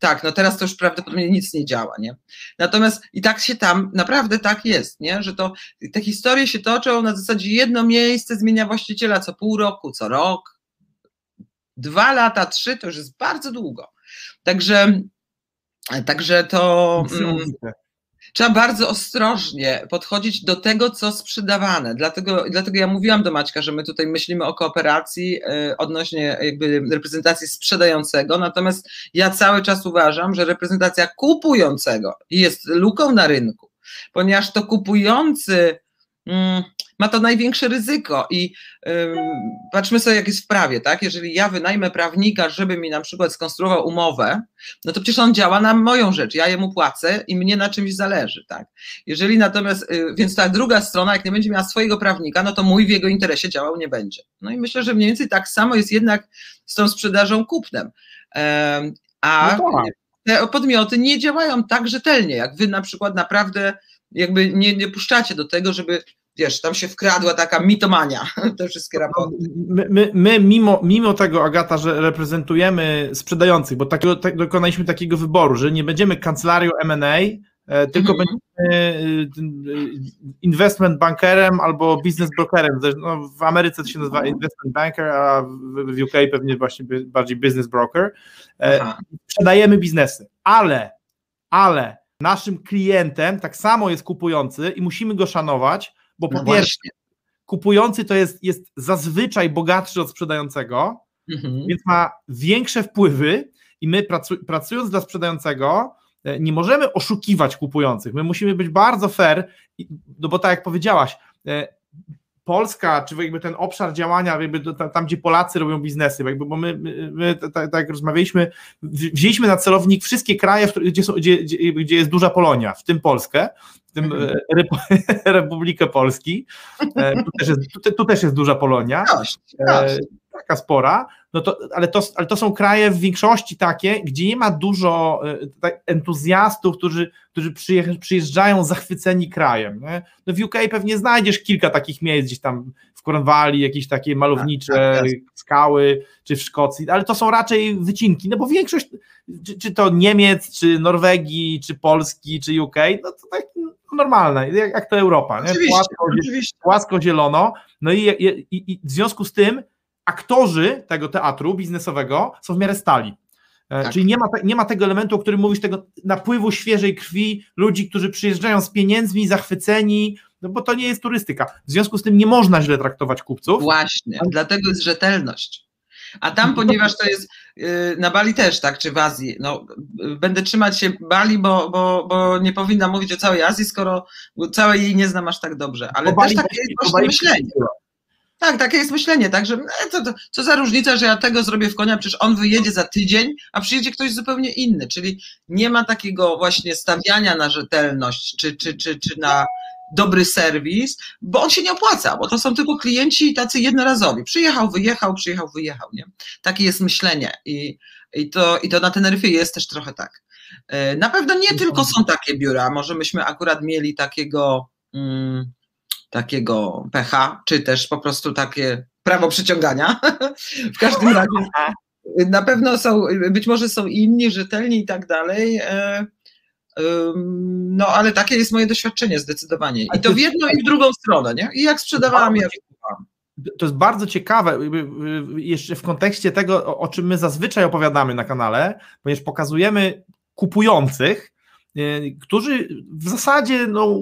tak. no teraz to już prawdopodobnie nic nie działa, nie? Natomiast i tak się tam, naprawdę tak jest, nie? Że to, te historie się toczą na zasadzie jedno miejsce zmienia właściciela co pół roku, co rok, dwa lata, trzy, to już jest bardzo długo. Także, także to... Niesamowite. Trzeba bardzo ostrożnie podchodzić do tego, co sprzedawane. Dlatego, dlatego ja mówiłam do Maćka, że my tutaj myślimy o kooperacji e, odnośnie jakby reprezentacji sprzedającego, natomiast ja cały czas uważam, że reprezentacja kupującego jest luką na rynku, ponieważ to kupujący mm, ma to największe ryzyko i ym, patrzmy sobie, jak jest w prawie, tak? Jeżeli ja wynajmę prawnika, żeby mi na przykład skonstruował umowę, no to przecież on działa na moją rzecz, ja jemu płacę i mnie na czymś zależy, tak? Jeżeli natomiast, y, więc ta druga strona, jak nie będzie miała swojego prawnika, no to mój w jego interesie działał nie będzie. No i myślę, że mniej więcej tak samo jest jednak z tą sprzedażą kupnem. Em, A No tak. te podmioty nie działają tak rzetelnie, jak wy na przykład naprawdę jakby nie, nie puszczacie do tego, żeby wiesz, tam się wkradła taka mitomania, te wszystkie raporty. My, my, my mimo, mimo tego, Agata, że reprezentujemy sprzedających, bo takiego, tak, dokonaliśmy takiego wyboru, że nie będziemy kancelarią M&A, e, tylko Mhm. będziemy e, investment bankerem albo business brokerem. No, w Ameryce to się nazywa investment banker, a w, UK pewnie właśnie bardziej business broker. E, Aha. sprzedajemy biznesy, ale, ale naszym klientem tak samo jest kupujący i musimy go szanować, bo po No pierwsze kupujący to jest, jest zazwyczaj bogatszy od sprzedającego, Mhm. więc ma większe wpływy i my pracu, pracując dla sprzedającego e, nie możemy oszukiwać kupujących. My musimy być bardzo fair, no bo tak jak powiedziałaś, e, Polska, czy jakby ten obszar działania, jakby tam, gdzie Polacy robią biznesy, jakby, bo my, my, tak, jak rozmawialiśmy, wzi- wzięliśmy na celownik wszystkie kraje, gdzie, są, gdzie, gdzie jest duża Polonia, w tym Polskę, w tym e, Repu- Republikę Polski, E, tu też, jest, tu, tu też jest duża Polonia, Dość, e, dość. taka spora, no to, ale, to, ale to są kraje w większości takie, gdzie nie ma dużo e, tak, entuzjastów, którzy, którzy przyjeżdżają zachwyceni krajem. Nie? No w UK pewnie znajdziesz kilka takich miejsc, gdzieś tam w Cornwalli, jakieś takie malownicze tak, tak, skały, czy w Szkocji, ale to są raczej wycinki, no bo większość, czy, czy to Niemiec, czy Norwegii, czy Polski, czy UK, no to tak normalne, jak, jak to Europa, nie? Płasko, oczywiście. płasko zielono, no i, i, i w związku z tym aktorzy tego teatru biznesowego są w miarę stali. E, tak. Czyli nie ma, nie ma tego elementu, o którym mówisz, tego napływu świeżej krwi, ludzi, którzy przyjeżdżają z pieniędzmi, zachwyceni, no bo to nie jest turystyka. W związku z tym nie można źle traktować kupców. Właśnie, Ale... dlatego jest rzetelność. A tam, ponieważ to jest y, na Bali też, tak, czy w Azji, no, będę trzymać się Bali, bo, bo, bo nie powinna mówić o całej Azji, skoro całej jej nie znam aż tak dobrze. Ale też takie jest myślenie. Tak, takie jest myślenie, tak, że e, to, co za różnica, że ja tego zrobię w konia, przecież on wyjedzie za tydzień, a przyjedzie ktoś zupełnie inny, czyli nie ma takiego właśnie stawiania na rzetelność, czy, czy, czy, czy na dobry serwis, bo on się nie opłaca, bo to są tylko klienci tacy jednorazowi. Przyjechał, wyjechał, przyjechał, wyjechał, nie? Takie jest myślenie i, i, to, i to na Teneryfie jest też trochę tak. E, na pewno nie tylko są takie biura, może myśmy akurat mieli takiego... Mm, takiego pecha, czy też po prostu takie prawo przyciągania. w każdym razie na pewno są, być może są inni, rzetelni i tak dalej. E, no, ale takie jest moje doświadczenie zdecydowanie. I to w jedną i w drugą stronę, nie? I jak sprzedawałam, ja to jest bardzo ciekawe, jeszcze w kontekście tego, o czym my zazwyczaj opowiadamy na kanale, ponieważ pokazujemy kupujących, E, którzy w zasadzie no, e,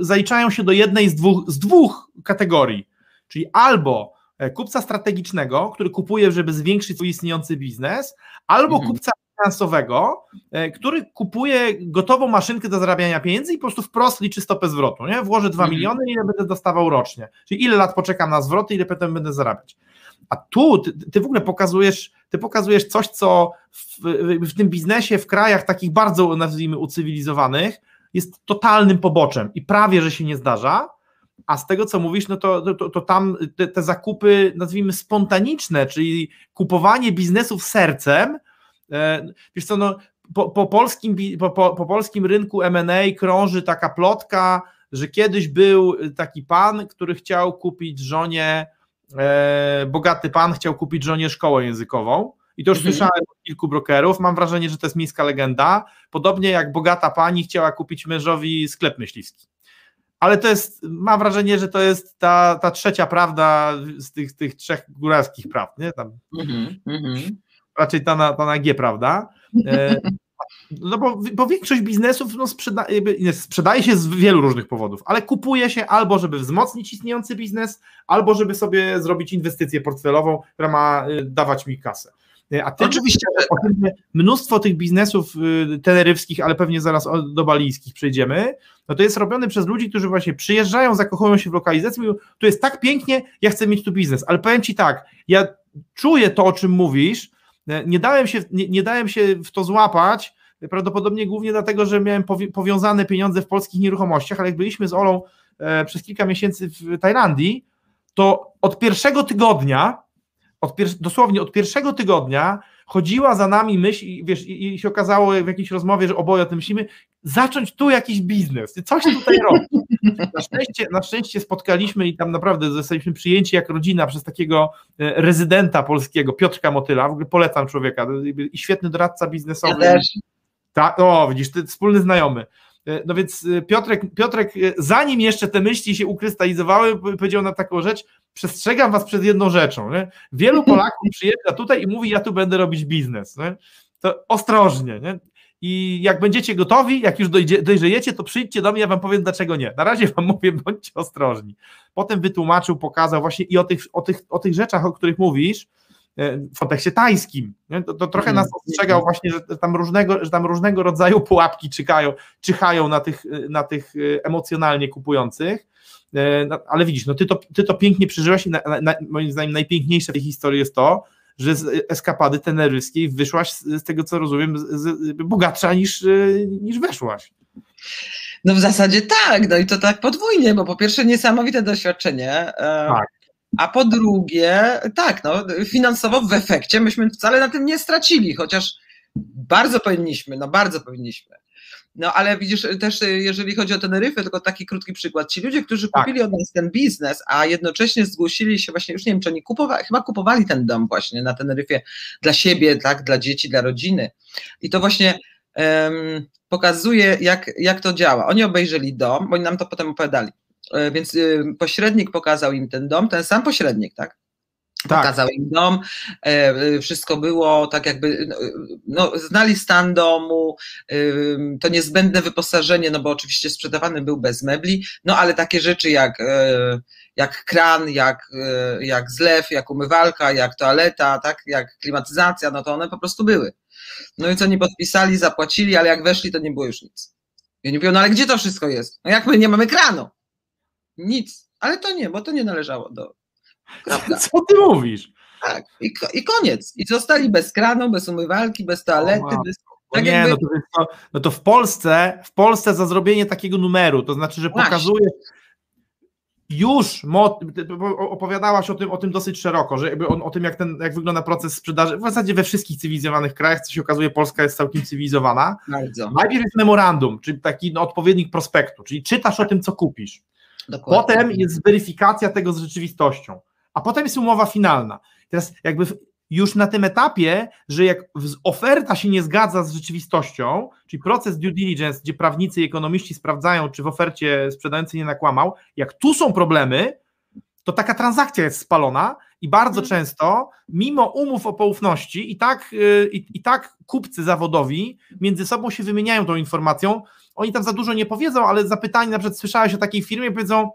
zaliczają się do jednej z dwóch, z dwóch kategorii, czyli albo e, kupca strategicznego, który kupuje, żeby zwiększyć swój istniejący biznes, albo mhm. kupca finansowego, który kupuje gotową maszynkę do zarabiania pieniędzy i po prostu wprost liczy stopę zwrotu. Nie? Włożę 2 mhm. miliony i ile będę dostawał rocznie. Czyli ile lat poczekam na zwroty, ile potem będę zarabiać. A tu ty, ty w ogóle pokazujesz, ty pokazujesz coś, co w, w, tym biznesie w krajach takich bardzo, nazwijmy, ucywilizowanych jest totalnym poboczem i prawie, że się nie zdarza, a z tego, co mówisz, no to, to, to tam te, te, zakupy, nazwijmy, spontaniczne, czyli kupowanie biznesów sercem, e, wiesz co, no, po, po, polskim, po, po, po polskim rynku M&A krąży taka plotka, że kiedyś był taki pan, który chciał kupić żonie e, bogaty pan chciał kupić żonie szkołę językową. I to już mhm. słyszałem od kilku brokerów. Mam wrażenie, że to jest miejska legenda. Podobnie jak bogata pani chciała kupić mężowi sklep myśliwski. Ale to jest, mam wrażenie, że to jest ta, ta trzecia prawda z tych, tych trzech góralskich prawd, nie? Tam, mhm. mhm. Raczej ta na, ta na G, prawda? E, no bo, bo większość biznesów no, sprzeda sprzedaje się z wielu różnych powodów, ale kupuje się albo, żeby wzmocnić istniejący biznes, albo żeby sobie zrobić inwestycję portfelową, która ma y, dawać mi kasę. Y, a ty Oczywiście. Mnóstwo tych biznesów y, teneryfskich, ale pewnie zaraz do balijskich przejdziemy, no to jest robione przez ludzi, którzy właśnie przyjeżdżają, zakochują się w lokalizacji, mówią, tu jest tak pięknie, ja chcę mieć tu biznes, ale powiem Ci tak, ja czuję to, o czym mówisz, nie dałem się, nie, nie dałem się w to złapać, prawdopodobnie głównie dlatego, że miałem powiązane pieniądze w polskich nieruchomościach, ale jak byliśmy z Olą e, przez kilka miesięcy w Tajlandii, to od pierwszego tygodnia, od pier dosłownie od pierwszego tygodnia chodziła za nami myśl i, wiesz, i, i się okazało w jakiejś rozmowie, że oboje o tym myślimy, zacząć tu jakiś biznes, coś tutaj robić. Na szczęście, na szczęście spotkaliśmy i tam naprawdę zostaliśmy przyjęci jak rodzina przez takiego e, rezydenta polskiego, Piotrka Motyla, w ogóle polecam człowieka, i świetny doradca biznesowy. Ja tak, o, widzisz, ty wspólny znajomy. E, no więc e, Piotrek, Piotrek, zanim jeszcze te myśli się ukrystalizowały, powiedział nam taką rzecz, przestrzegam was przed jedną rzeczą. Nie? Wielu Polaków przyjeżdża tutaj i mówi, ja tu będę robić biznes. Nie? To ostrożnie. Nie? I jak będziecie gotowi, jak już dojdzie, dojrzejecie, to przyjdźcie do mnie, ja wam powiem, dlaczego nie. Na razie wam mówię, bądźcie ostrożni. Potem wytłumaczył, pokazał właśnie i o tych, o tych, o tych rzeczach, o których mówisz, E, w kontekście tajskim. To, to, trochę nas mhm. ostrzegał właśnie, że tam różnego, że tam różnego rodzaju pułapki czyhają, czyhają na, tych, na tych e, emocjonalnie kupujących. E, ale widzisz, no ty, to, ty to pięknie przeżyłaś i na, na, moim zdaniem najpiękniejsze w tej historii jest to, że z eskapady teneryskiej wyszłaś z, tego, co rozumiem, z, z, bogatsza niż, niż weszłaś. No w zasadzie tak, no i to tak podwójnie, bo po pierwsze niesamowite doświadczenie. Tak A po drugie, tak, no, finansowo w efekcie myśmy wcale na tym nie stracili, chociaż bardzo powinniśmy, no bardzo powinniśmy. No ale widzisz, też jeżeli chodzi o Teneryfę, tylko taki krótki przykład. Ci ludzie, którzy Tak. kupili od nas ten biznes, a jednocześnie zgłosili się właśnie, już nie wiem, czy oni kupowali, chyba kupowali ten dom właśnie na Teneryfie dla siebie, tak, dla dzieci, dla rodziny. I to właśnie em, pokazuje, jak, jak to działa. Oni obejrzeli dom, bo oni nam to potem opowiadali. E, Więc y, pośrednik pokazał im ten dom, ten sam pośrednik, tak? Tak. Pokazał im dom, e, e, wszystko było tak jakby, no, no, znali stan domu, to niezbędne wyposażenie, no bo oczywiście sprzedawany był bez mebli, no ale takie rzeczy jak, e, jak kran, jak, e, jak zlew, jak umywalka, jak toaleta, tak, jak klimatyzacja, no to one po prostu były. No i co nie podpisali, zapłacili, ale jak weszli, to nie było już nic. I oni mówią, no ale gdzie to wszystko jest? No jak my nie mamy kranu? Nic. Ale to nie, bo to nie należało do. Kropka. Co ty mówisz? Tak. I, I koniec. I zostali bez kranu, bez umywalki, bez toalety, O, wow. bez. No Tak nie, jakby- no to, no to w Polsce, w Polsce za zrobienie takiego numeru, to znaczy, że pokazuje już, opowiadałaś o tym, o tym dosyć szeroko, że jakby o, o tym, jak, ten, jak wygląda proces sprzedaży, w zasadzie we wszystkich cywilizowanych krajach, co się okazuje, Polska jest całkiem cywilizowana. Bardzo. Najpierw jest memorandum, czyli taki no, odpowiednik prospektu, czyli czytasz o tym, co kupisz. Dokładnie. Potem jest weryfikacja tego z rzeczywistością, a potem jest umowa finalna. Teraz jakby już na tym etapie, że jak oferta się nie zgadza z rzeczywistością, czyli proces due diligence, gdzie prawnicy i ekonomiści sprawdzają, czy w ofercie sprzedający nie nakłamał, jak tu są problemy, to taka transakcja jest spalona i bardzo Mhm. często, mimo umów o poufności, i tak, y, i, i tak kupcy zawodowi między sobą się wymieniają tą informacją. Oni tam za dużo nie powiedzą, ale zapytani, na przykład słyszałeś o takiej firmie, powiedzą,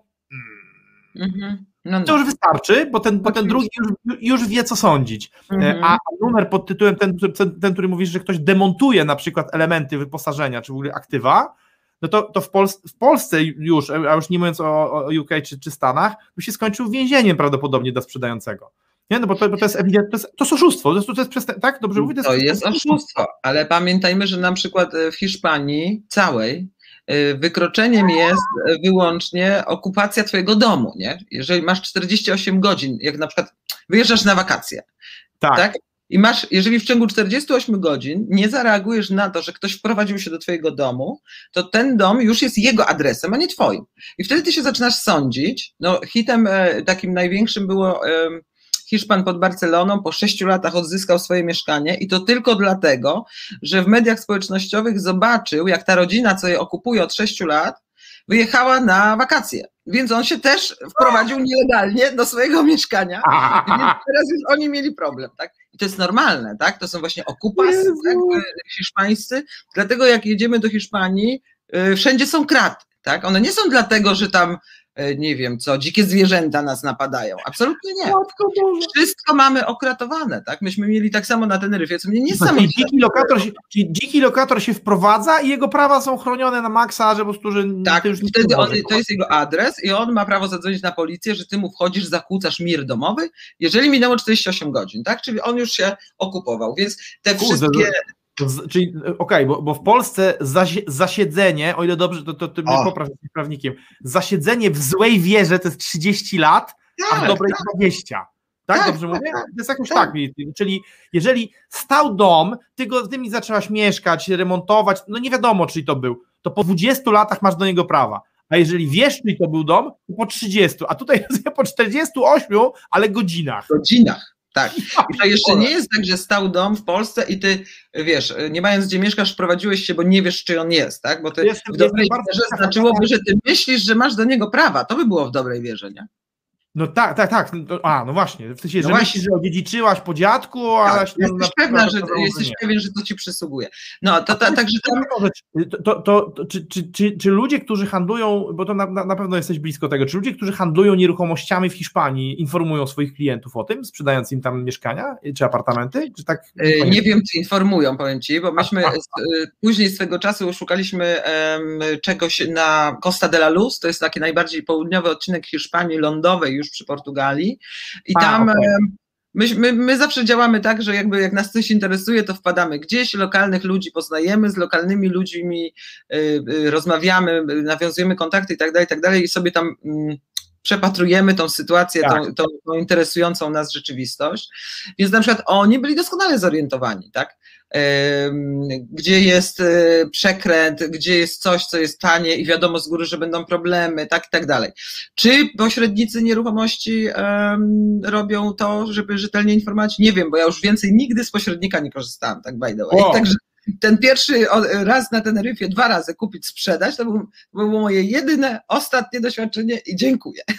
Mhm. No, no. to już wystarczy, bo ten, bo ten drugi już, już wie, co sądzić. E, Mhm. A numer pod tytułem ten, ten, ten, który mówisz, że ktoś demontuje na przykład elementy wyposażenia, czy w ogóle aktywa, no to, to w, Pols w Polsce już, a już nie mówiąc o, o UK czy, czy Stanach, by się skończył więzieniem prawdopodobnie dla sprzedającego. Nie, no bo to, bo to jest ewidentne, to jest, to jest oszustwo, to jest, to jest przestęp- tak? Dobrze mówię? To jest oszustwo, ale pamiętajmy, że na przykład e, w Hiszpanii całej wykroczeniem jest e, wyłącznie okupacja twojego domu, nie? Jeżeli masz 48 godzin, jak na przykład wyjeżdżasz na wakacje, Tak, tak? I masz, jeżeli w ciągu 48 godzin nie zareagujesz na to, że ktoś wprowadził się do twojego domu, to ten dom już jest jego adresem, a nie twoim. I wtedy ty się zaczynasz sądzić. No, hitem e, takim największym było em, Hiszpan pod Barceloną po sześciu latach odzyskał swoje mieszkanie i to tylko dlatego, że w mediach społecznościowych zobaczył, jak ta rodzina, co je okupuje od sześciu lat, wyjechała na wakacje. Więc on się też wprowadził nielegalnie do swojego mieszkania. Więc teraz już oni mieli problem, tak? I to jest normalne, tak? To są właśnie okupasy tak? hiszpańscy. Dlatego jak jedziemy do Hiszpanii, y, wszędzie są kraty, tak? One nie są dlatego, że tam, nie wiem co, dzikie zwierzęta nas napadają. Absolutnie nie. Wszystko mamy okratowane, tak? Myśmy mieli tak samo na Teneryfie, co mnie Czyli niesamowicie... dziki lokator, się, czyli dziki lokator się wprowadza i jego prawa są chronione na maksa, że po prostu, że Tak, już wtedy on, to jest jego adres i on ma prawo zadzwonić na policję, że ty mu wchodzisz, zakłócasz mir domowy, jeżeli minęło 48 godzin, tak? Czyli on już się okupował, więc te Kurde, wszystkie... Z, czyli, okej, bo, bo w Polsce zasie, zasiedzenie, o ile dobrze, to, to ty mnie popraw prawnikiem, zasiedzenie w złej wierze to jest 30 lat, a w Tak, dobrej tak. 20. Tak, Tak, dobrze tak, mówię? tak. To jest jakoś Tak. tak. Czyli jeżeli stał dom, ty, go, ty mi zaczęłaś mieszkać, remontować, no nie wiadomo, czy to był, to po 20 latach masz do niego prawa. A jeżeli wiesz, czy to był dom, to po 30. A tutaj jest po 48, ale godzinach. godzinach. Tak. I to jeszcze nie jest tak, że stał dom w Polsce i ty, wiesz, nie mając gdzie mieszkasz, wprowadziłeś się, bo nie wiesz, czy on jest, tak? Bo ty Jestem- w dobrej wierze znaczyłoby, że ty myślisz, że masz do niego prawa. To by było w dobrej wierze, nie? No tak, tak, tak. No a, no właśnie. W sensie, No że właśnie. myślisz, że odziedziczyłaś po dziadku, ale Tak, jesteś na- pewna, że jesteś pewien, że to ci przysługuje. No, to, to, także To, to, czy, czy, czy, czy ludzie, którzy handlują, bo to na, na pewno jesteś blisko tego, czy ludzie, którzy handlują nieruchomościami w Hiszpanii, informują swoich klientów o tym, sprzedając im tam mieszkania czy apartamenty? Czy tak? E, Nie wiem, czy informują, powiem Ci, bo myśmy e, później swego czasu szukaliśmy czegoś na Costa de la Luz, to jest taki najbardziej południowy odcinek Hiszpanii lądowej już przy Portugalii i A, tam okej. em, my, my, my zawsze działamy tak, że jakby jak nas coś interesuje, to wpadamy gdzieś, lokalnych ludzi poznajemy, z lokalnymi ludźmi y, y, rozmawiamy, y, nawiązujemy kontakty i tak dalej, i tak dalej i sobie tam mm, przepatrujemy tą sytuację, tak. tą, tą, tą, interesującą nas rzeczywistość. Więc na przykład oni byli doskonale zorientowani, tak? Gdzie jest e, przekręt, gdzie jest coś, co jest tanie i wiadomo z góry, że będą problemy, tak i tak dalej. Czy pośrednicy nieruchomości um, robią to, żeby rzetelnie informować? Nie wiem, bo ja już więcej nigdy z pośrednika nie korzystałam, tak by the way. Wow. Także ten pierwszy raz na Teneryfie, dwa razy kupić, sprzedać, to, był, to było moje jedyne, ostatnie doświadczenie i dziękuję.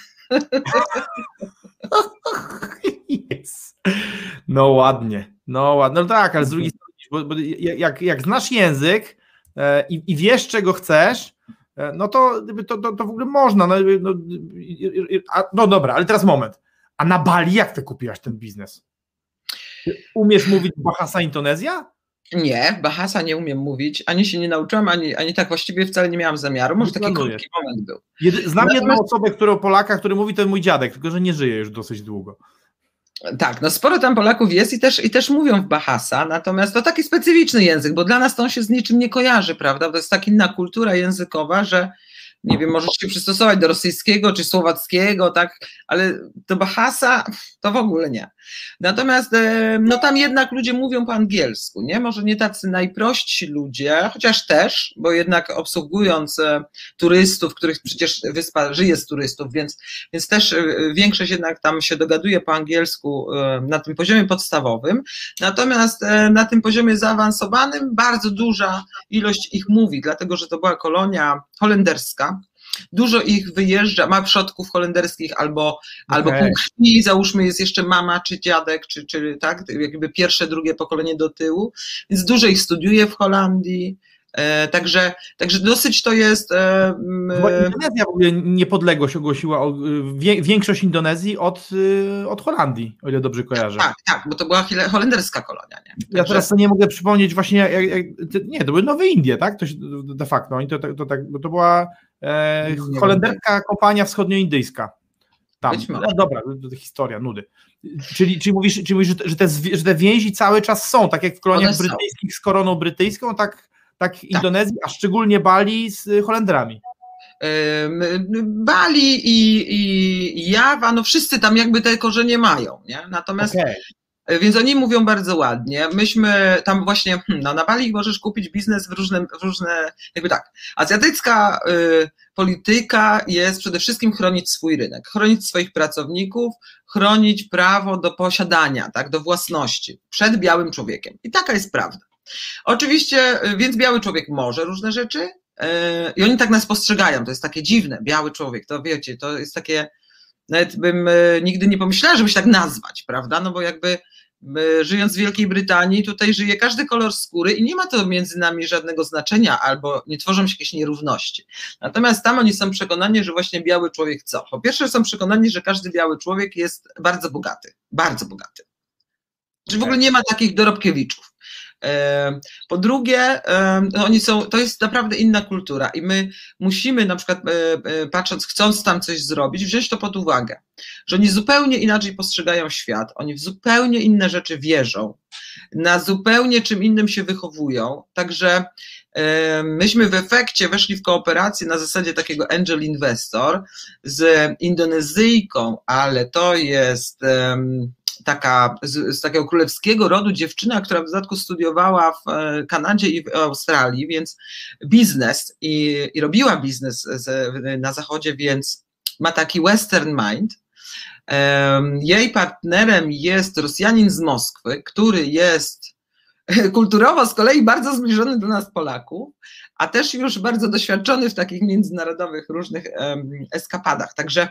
Yes. No ładnie, no ładnie, no tak, ale z drugiej strony, bo, bo jak, jak znasz język e, i, i, wiesz, czego chcesz, e, no to, to, to, to w ogóle można. No, no, a, no dobra, ale teraz moment. A na Bali jak ty kupiłaś ten biznes? Umiesz mówić Bahasa Indonezja? Nie, Bahasa nie umiem mówić, ani się nie nauczyłam, ani, ani tak właściwie wcale nie miałam zamiaru. Może taki krótki moment był. Jedy, znam Natomiast... jedną osobę, którą Polaka, który mówi, to mój dziadek, tylko że nie żyje już dosyć długo. Tak, no sporo tam Polaków jest i też, i też mówią w Bahasa, natomiast to taki specyficzny język, bo dla nas to on się z niczym nie kojarzy, prawda? To jest tak inna kultura językowa, że nie wiem, możesz się przystosować do rosyjskiego czy słowackiego, tak, ale do Bahasa to w ogóle nie. Natomiast e, no tam jednak ludzie mówią po angielsku, nie? Może nie tacy najprości ludzie, chociaż też, bo jednak obsługując e, turystów, których przecież wyspa żyje z turystów, więc, więc też e, większość jednak tam się dogaduje po angielsku na tym poziomie podstawowym. Natomiast na tym poziomie zaawansowanym bardzo duża ilość ich mówi, dlatego że to była kolonia holenderska, Dużo ich wyjeżdża, ma przodków holenderskich albo, okay. albo pół krwi, załóżmy jest jeszcze mama czy dziadek, czy, czy tak, jakby pierwsze, drugie pokolenie do tyłu, więc dużo ich studiuje w Holandii. E, także, także dosyć to jest. E, Indonezja w ogóle niepodległość ogłosiła o, wie, większość Indonezji od, y, od Holandii, o ile dobrze kojarzę. Tak, tak, bo to była holenderska kolonia. Nie? Także... Ja teraz nie mogę przypomnieć właśnie, jak, jak, nie, to były Nowe Indie, tak? To, de facto, to, to, to, tak, to była E, holenderska kompania wschodnioindyjska. Tam. No dobra, historia, nudy. Czyli, czyli mówisz, czyli mówisz że, te, że te więzi cały czas są, tak jak w koloniach brytyjskich z koroną brytyjską, tak, tak, tak Indonezji, a szczególnie Bali z Holendrami. Bali i, i Jawa, no wszyscy tam jakby te korzenie mają, nie? Natomiast okay. E, więc oni mówią bardzo ładnie. Myśmy tam właśnie, no na Bali możesz kupić biznes w różne, w różne jakby tak. Azjatycka y, polityka jest przede wszystkim chronić swój rynek, chronić swoich pracowników, chronić prawo do posiadania, tak, do własności przed białym człowiekiem. I taka jest prawda. Oczywiście, y, więc biały człowiek może różne rzeczy y, i oni tak nas postrzegają. To jest takie dziwne, biały człowiek, to wiecie, to jest takie, nawet bym nigdy nie pomyślała, żeby się tak nazwać, prawda? No bo jakby żyjąc w Wielkiej Brytanii, tutaj żyje każdy kolor skóry i nie ma to między nami żadnego znaczenia, albo nie tworzą się jakieś nierówności. Natomiast tam oni są przekonani, że właśnie biały człowiek co? Po pierwsze są przekonani, że każdy biały człowiek jest bardzo bogaty, bardzo bogaty. Że w ogóle nie ma takich dorobkiewiczów. Po drugie, no oni są, to jest naprawdę inna kultura i my musimy na przykład e, e, patrząc, chcąc tam coś zrobić, wziąć to pod uwagę, że oni zupełnie inaczej postrzegają świat, oni w zupełnie inne rzeczy wierzą, na zupełnie czym innym się wychowują, także myśmy w efekcie weszli w kooperację na zasadzie takiego angel investor z Indonezyjką, ale to jest taka z, z, takiego królewskiego rodu dziewczyna, która w dodatku studiowała w e, Kanadzie i w Australii, więc biznes i, i robiła biznes z, na zachodzie, więc ma taki western mind. Jej partnerem jest Rosjanin z Moskwy, który jest kulturowo z kolei bardzo zbliżony do nas Polaków, a też już bardzo doświadczony w takich międzynarodowych różnych eskapadach. Także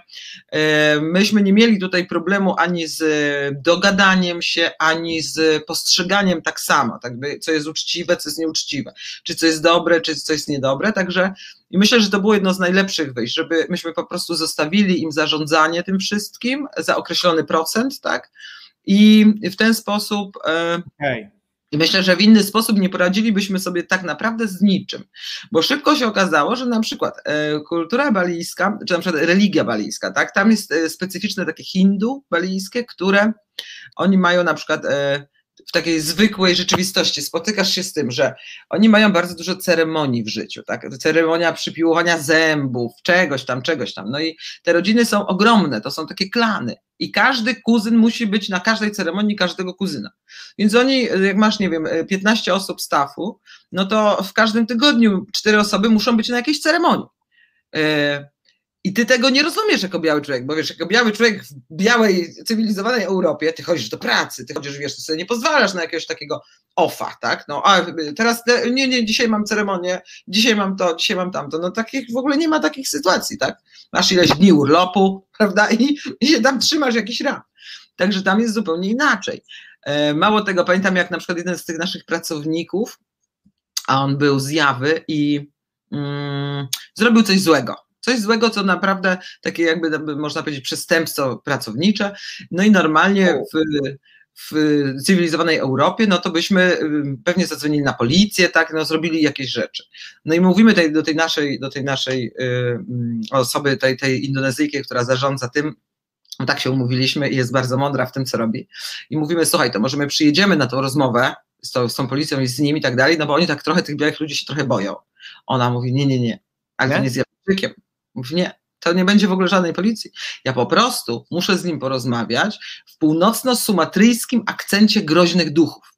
myśmy nie mieli tutaj problemu ani z dogadaniem się, ani z postrzeganiem tak samo, tak by, co jest uczciwe, co jest nieuczciwe, czy co jest dobre, czy co jest niedobre. Także i myślę, że to było jedno z najlepszych wyjść, żeby myśmy po prostu zostawili im zarządzanie tym wszystkim za określony procent, tak? I w ten sposób. Okay myślę, że w inny sposób nie poradzilibyśmy sobie tak naprawdę z niczym, bo szybko się okazało, że na przykład e, kultura balijska, czy na przykład religia balijska, tak, tam jest e, specyficzne takie hindu balijskie, które oni mają na przykład e, w takiej zwykłej rzeczywistości spotykasz się z tym, że oni mają bardzo dużo ceremonii w życiu, tak? Ceremonia przypiłowania zębów, czegoś tam, czegoś tam. No i te rodziny są ogromne, to są takie klany. I każdy kuzyn musi być na każdej ceremonii każdego kuzyna. Więc oni, jak masz, nie wiem, 15 osób stafu, no to w każdym tygodniu cztery osoby muszą być na jakiejś ceremonii. I ty tego nie rozumiesz jako biały człowiek, bo wiesz, jako biały człowiek w białej, cywilizowanej Europie, ty chodzisz do pracy, ty chodzisz, wiesz, ty sobie nie pozwalasz na jakiegoś takiego ofa, tak? No, a teraz, te, nie, nie, dzisiaj mam ceremonię, dzisiaj mam to, dzisiaj mam tamto. No takich, w ogóle nie ma takich sytuacji, tak? Masz ileś dni urlopu, prawda? I, i się tam trzymasz jakiś ram. Także tam jest zupełnie inaczej. E, mało tego, pamiętam jak na przykład jeden z tych naszych pracowników, a on był z Jawy i mm, zrobił coś złego Coś złego, co naprawdę takie jakby można powiedzieć przestępstwo pracownicze. No i normalnie w, w cywilizowanej Europie, no to byśmy pewnie zadzwonili na policję, tak, no zrobili jakieś rzeczy. No i mówimy tej, do tej naszej, do tej naszej osoby, tej, tej Indonezyjki, która zarządza tym, no tak się umówiliśmy i jest bardzo mądra w tym, co robi. I mówimy, słuchaj, to może my przyjedziemy na tą rozmowę z tą, z tą policją i z nimi i tak dalej, no bo oni tak trochę, tych białych ludzi się trochę boją. Ona mówi, nie, nie, nie, ale nie? jest Japończykiem. Mówi, nie, to nie będzie w ogóle żadnej policji. Ja po prostu muszę z nim porozmawiać w północno-sumatryjskim akcencie groźnych duchów.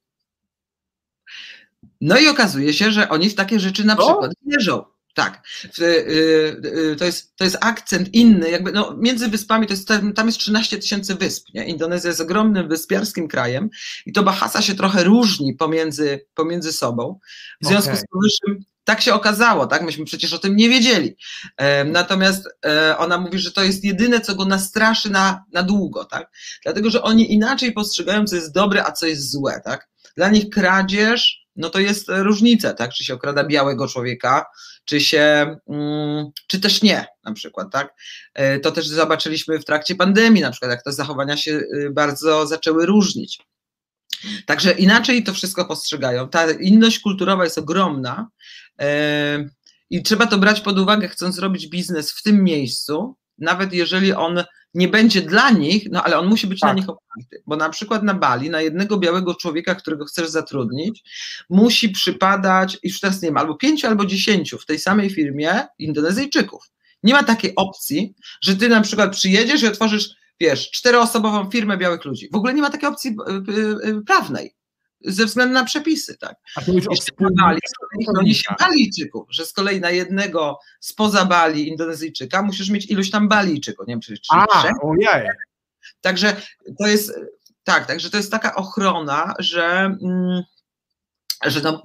No i okazuje się, że oni w takie rzeczy na przykład wierzą. Tak, y, y, to jest, to jest akcent inny, jakby no, między wyspami to jest, tam jest 13 tysięcy wysp, nie? Indonezja jest ogromnym wyspiarskim krajem i to Bahasa się trochę różni pomiędzy, pomiędzy sobą. W związku okay. z powyższym tak się okazało, tak? Myśmy przecież o tym nie wiedzieli. Natomiast e, ona mówi, że to jest jedyne, co go nastraszy na, na długo, tak? Dlatego, że oni inaczej postrzegają, co jest dobre, a co jest złe, tak? Dla nich kradzież, no to jest różnica, tak? Czy się okrada białego człowieka, czy się, mm, czy też nie, na przykład, tak? E, to też zobaczyliśmy w trakcie pandemii, na przykład, jak te zachowania się y, bardzo zaczęły różnić. Także inaczej to wszystko postrzegają. Ta inność kulturowa jest ogromna e, i trzeba to brać pod uwagę, chcąc zrobić biznes w tym miejscu, nawet jeżeli on nie będzie dla nich, no ale on musi być tak. na nich oparty. Bo na przykład na Bali, na jednego białego człowieka, którego chcesz zatrudnić, musi przypadać, już teraz nie wiem, albo pięciu, albo dziesięciu w tej samej firmie Indonezyjczyków. Nie ma takiej opcji, że ty na przykład przyjedziesz i otworzysz wiesz, czteroosobową firmę białych ludzi. W ogóle nie ma takiej opcji y, y, prawnej ze względu na przepisy, tak. A to już Bali, oni się Balijczyków, że z kolei na jednego spoza Bali Indonezyjczyka musisz mieć iluś tam Balijczyków, nie wiem, czy, czy A, ojej. Także to jest, tak, także to jest taka ochrona, że, mm, że no,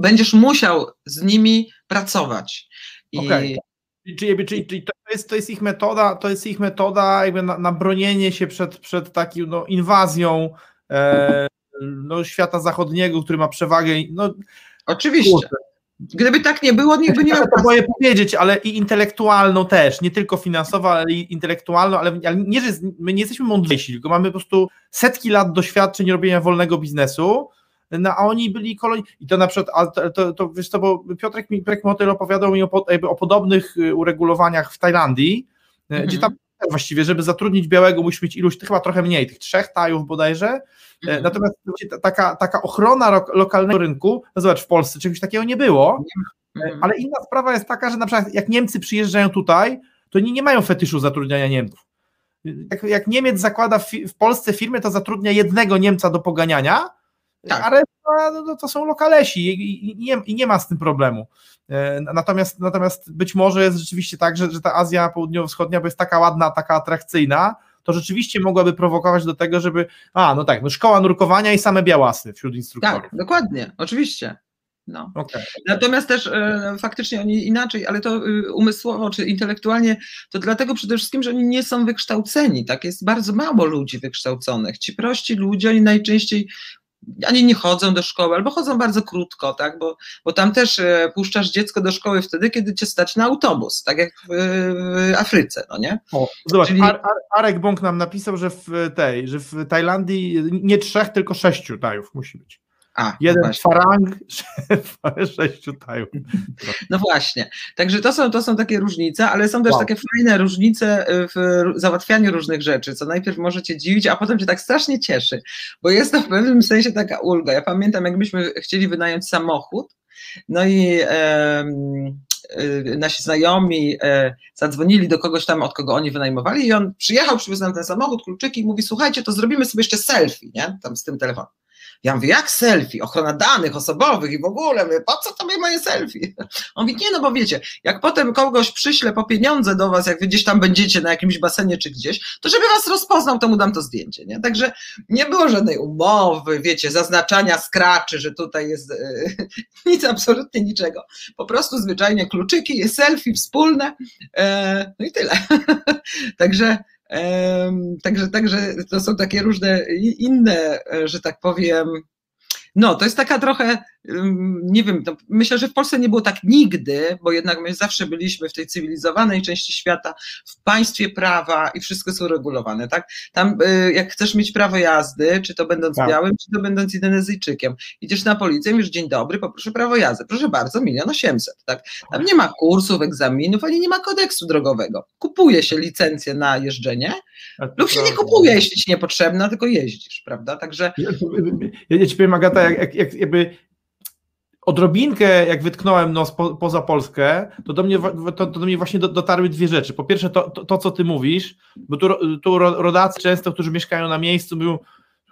będziesz musiał z nimi pracować. I, okay. Czyli, czyli, czyli to, jest, to jest ich metoda, to jest ich metoda jakby na, na bronienie się przed, przed taką no, inwazją e, no, świata zachodniego, który ma przewagę. No, Oczywiście. Gdyby tak nie było, nikt by nie miał. To boję powiedzieć, ale i intelektualną też, nie tylko finansową, ale i intelektualną, ale, ale nie, że my nie jesteśmy mądrzejsi, tylko mamy po prostu setki lat doświadczeń robienia wolnego biznesu no, a oni byli kolonii. I to na przykład, to, to, to wiesz to, bo Piotrek, Piotrek Motyl opowiadał mi o, o podobnych y, uregulowaniach w Tajlandii, mm -hmm. gdzie tam właściwie, żeby zatrudnić białego, musisz mieć iluś, chyba trochę mniej, tych trzech tajów bodajże. Mm -hmm. Natomiast taka, taka ochrona lokalnego rynku, no zobacz, w Polsce czegoś takiego nie było, mm -hmm. ale inna sprawa jest taka, że na przykład jak Niemcy przyjeżdżają tutaj, to oni nie mają fetyszu zatrudniania Niemców. Jak, jak Niemiec zakłada w, w Polsce firmę, to zatrudnia jednego Niemca do poganiania, tak. a reszta no, no, to są lokalesi i, i, nie, i nie ma z tym problemu. E, natomiast, natomiast być może jest rzeczywiście tak, że, że ta Azja Południowo-Wschodnia jest taka ładna, taka atrakcyjna, to rzeczywiście mogłaby prowokować do tego, żeby. A, no tak, no szkoła nurkowania i same białasy wśród instruktorów. Tak, dokładnie, oczywiście. No. Okay. Natomiast też e, faktycznie oni inaczej, ale to e, umysłowo czy intelektualnie, to dlatego przede wszystkim, że oni nie są wykształceni. Tak jest bardzo mało ludzi wykształconych. Ci prości ludzie, oni najczęściej ani nie chodzą do szkoły, albo chodzą bardzo krótko, tak? bo, bo tam też e, puszczasz dziecko do szkoły wtedy, kiedy cię stać na autobus, tak jak w, w Afryce, no nie? O, zobacz, Czyli... Ar, Ar, Arek Bąk nam napisał, że w tej, że w Tajlandii nie trzech, tylko sześciu tajów musi być. A, jeden no farang, sześciu tajów. No właśnie. Także to są, to są takie różnice, ale są też wow. takie fajne różnice w załatwianiu różnych rzeczy, co najpierw może cię dziwić, a potem cię tak strasznie cieszy, bo jest to w pewnym sensie taka ulga. Ja pamiętam, jakbyśmy chcieli wynająć samochód, no i e, nasi znajomi e, zadzwonili do kogoś tam, od kogo oni wynajmowali i on przyjechał, przywiózł nam ten samochód, kluczyki i mówi, słuchajcie, to zrobimy sobie jeszcze selfie, nie, tam z tym telefonem. Ja mówię, jak selfie? Ochrona danych osobowych i w ogóle, mówię, po co tobie moje selfie? On mówi, nie no bo wiecie, jak potem kogoś przyślę po pieniądze do was, jak wy gdzieś tam będziecie na jakimś basenie czy gdzieś, to żeby was rozpoznał, to mu dam to zdjęcie, nie? Także nie było żadnej umowy, wiecie, zaznaczania skraczy, że tutaj jest yy, nic, absolutnie niczego. Po prostu zwyczajnie kluczyki, selfie wspólne, yy, no i tyle. Także Także, także to są takie różne inne, e, że tak powiem, no, to jest taka trochę, nie wiem, myślę, że w Polsce nie było tak nigdy, bo jednak my zawsze byliśmy w tej cywilizowanej części świata, w państwie prawa i wszystko są regulowane, tak? Tam, y, jak chcesz mieć prawo jazdy, czy to będąc tak. białym, czy to będąc Indonezyjczykiem, idziesz na policję, mówisz, dzień dobry, poproszę prawo jazdy, proszę bardzo, milion osiemset, tak? Tam nie ma kursów, egzaminów, ani nie ma kodeksu drogowego. Kupuje się licencję na jeżdżenie, lub się nie kupuje, jeśli ci niepotrzebna, tylko jeździsz, prawda? Także... Ja, ja ci powiem, Agata, jak, jak, jak jakby odrobinkę, jak wytknąłem nos po, poza Polskę, to do mnie, to, to do mnie właśnie dotarły dwie rzeczy. Po pierwsze, to, to, to co ty mówisz, bo tu, tu rodacy często, którzy mieszkają na miejscu, mówią,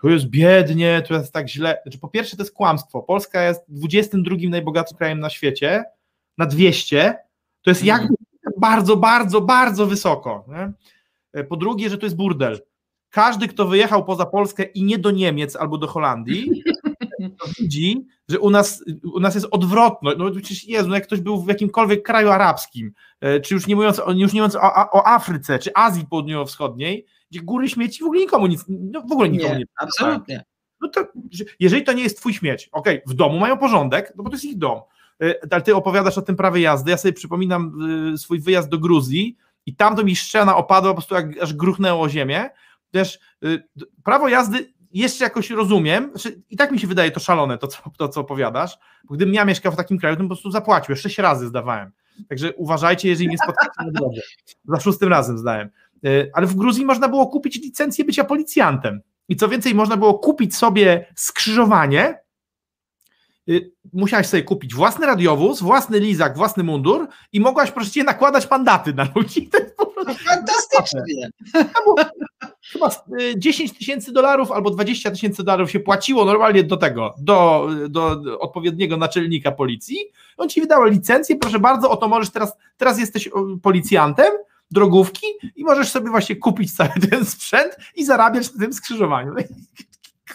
tu jest biednie, tu jest tak źle. Znaczy, po pierwsze, to jest kłamstwo. Polska jest 22 najbogatszym krajem na świecie, na 200. To jest jakby bardzo, bardzo, bardzo wysoko. Nie? Po drugie, że to jest burdel. Każdy, kto wyjechał poza Polskę i nie do Niemiec albo do Holandii, widzi, że u nas, u nas jest odwrotność. No przecież Jezu, no jak ktoś był w jakimkolwiek kraju arabskim, e, czy już nie mówiąc, już nie mówiąc o, o Afryce, czy Azji Południowo-Wschodniej, gdzie góry śmieci w ogóle nikomu nic, no w ogóle nikomu nie, nie absolutnie. No to, jeżeli to nie jest twój śmieć, ok, w domu mają porządek, no bo to jest ich dom, e, ale ty opowiadasz o tym prawie jazdy, ja sobie przypominam e, swój wyjazd do Gruzji i tam to mi szczena opadła po prostu jak aż gruchnęło o ziemię, wiesz, prawo jazdy jeszcze jakoś rozumiem, znaczy, i tak mi się wydaje to szalone, to co, to, co opowiadasz, bo gdybym ja mieszkał w takim kraju, to po prostu zapłacił, sześć razy zdawałem. Także uważajcie, jeżeli mnie spotkacie na drodze. Za szóstym razem zdałem. E, ale w Gruzji można było kupić licencję bycia policjantem. I co więcej, można było kupić sobie skrzyżowanie. E, musiałeś sobie kupić własny radiowóz, własny lizak, własny mundur i mogłaś proszę nakładać mandaty na ludzi. To jest po prostu Fantastycznie chyba 10 y, tysięcy dolarów albo 20 tysięcy dolarów się płaciło normalnie do tego, do, do, odpowiedniego naczelnika policji. On ci wydał licencję, proszę bardzo, oto możesz teraz, teraz jesteś policjantem, drogówki i możesz sobie właśnie kupić cały ten sprzęt i zarabiać na tym skrzyżowaniu.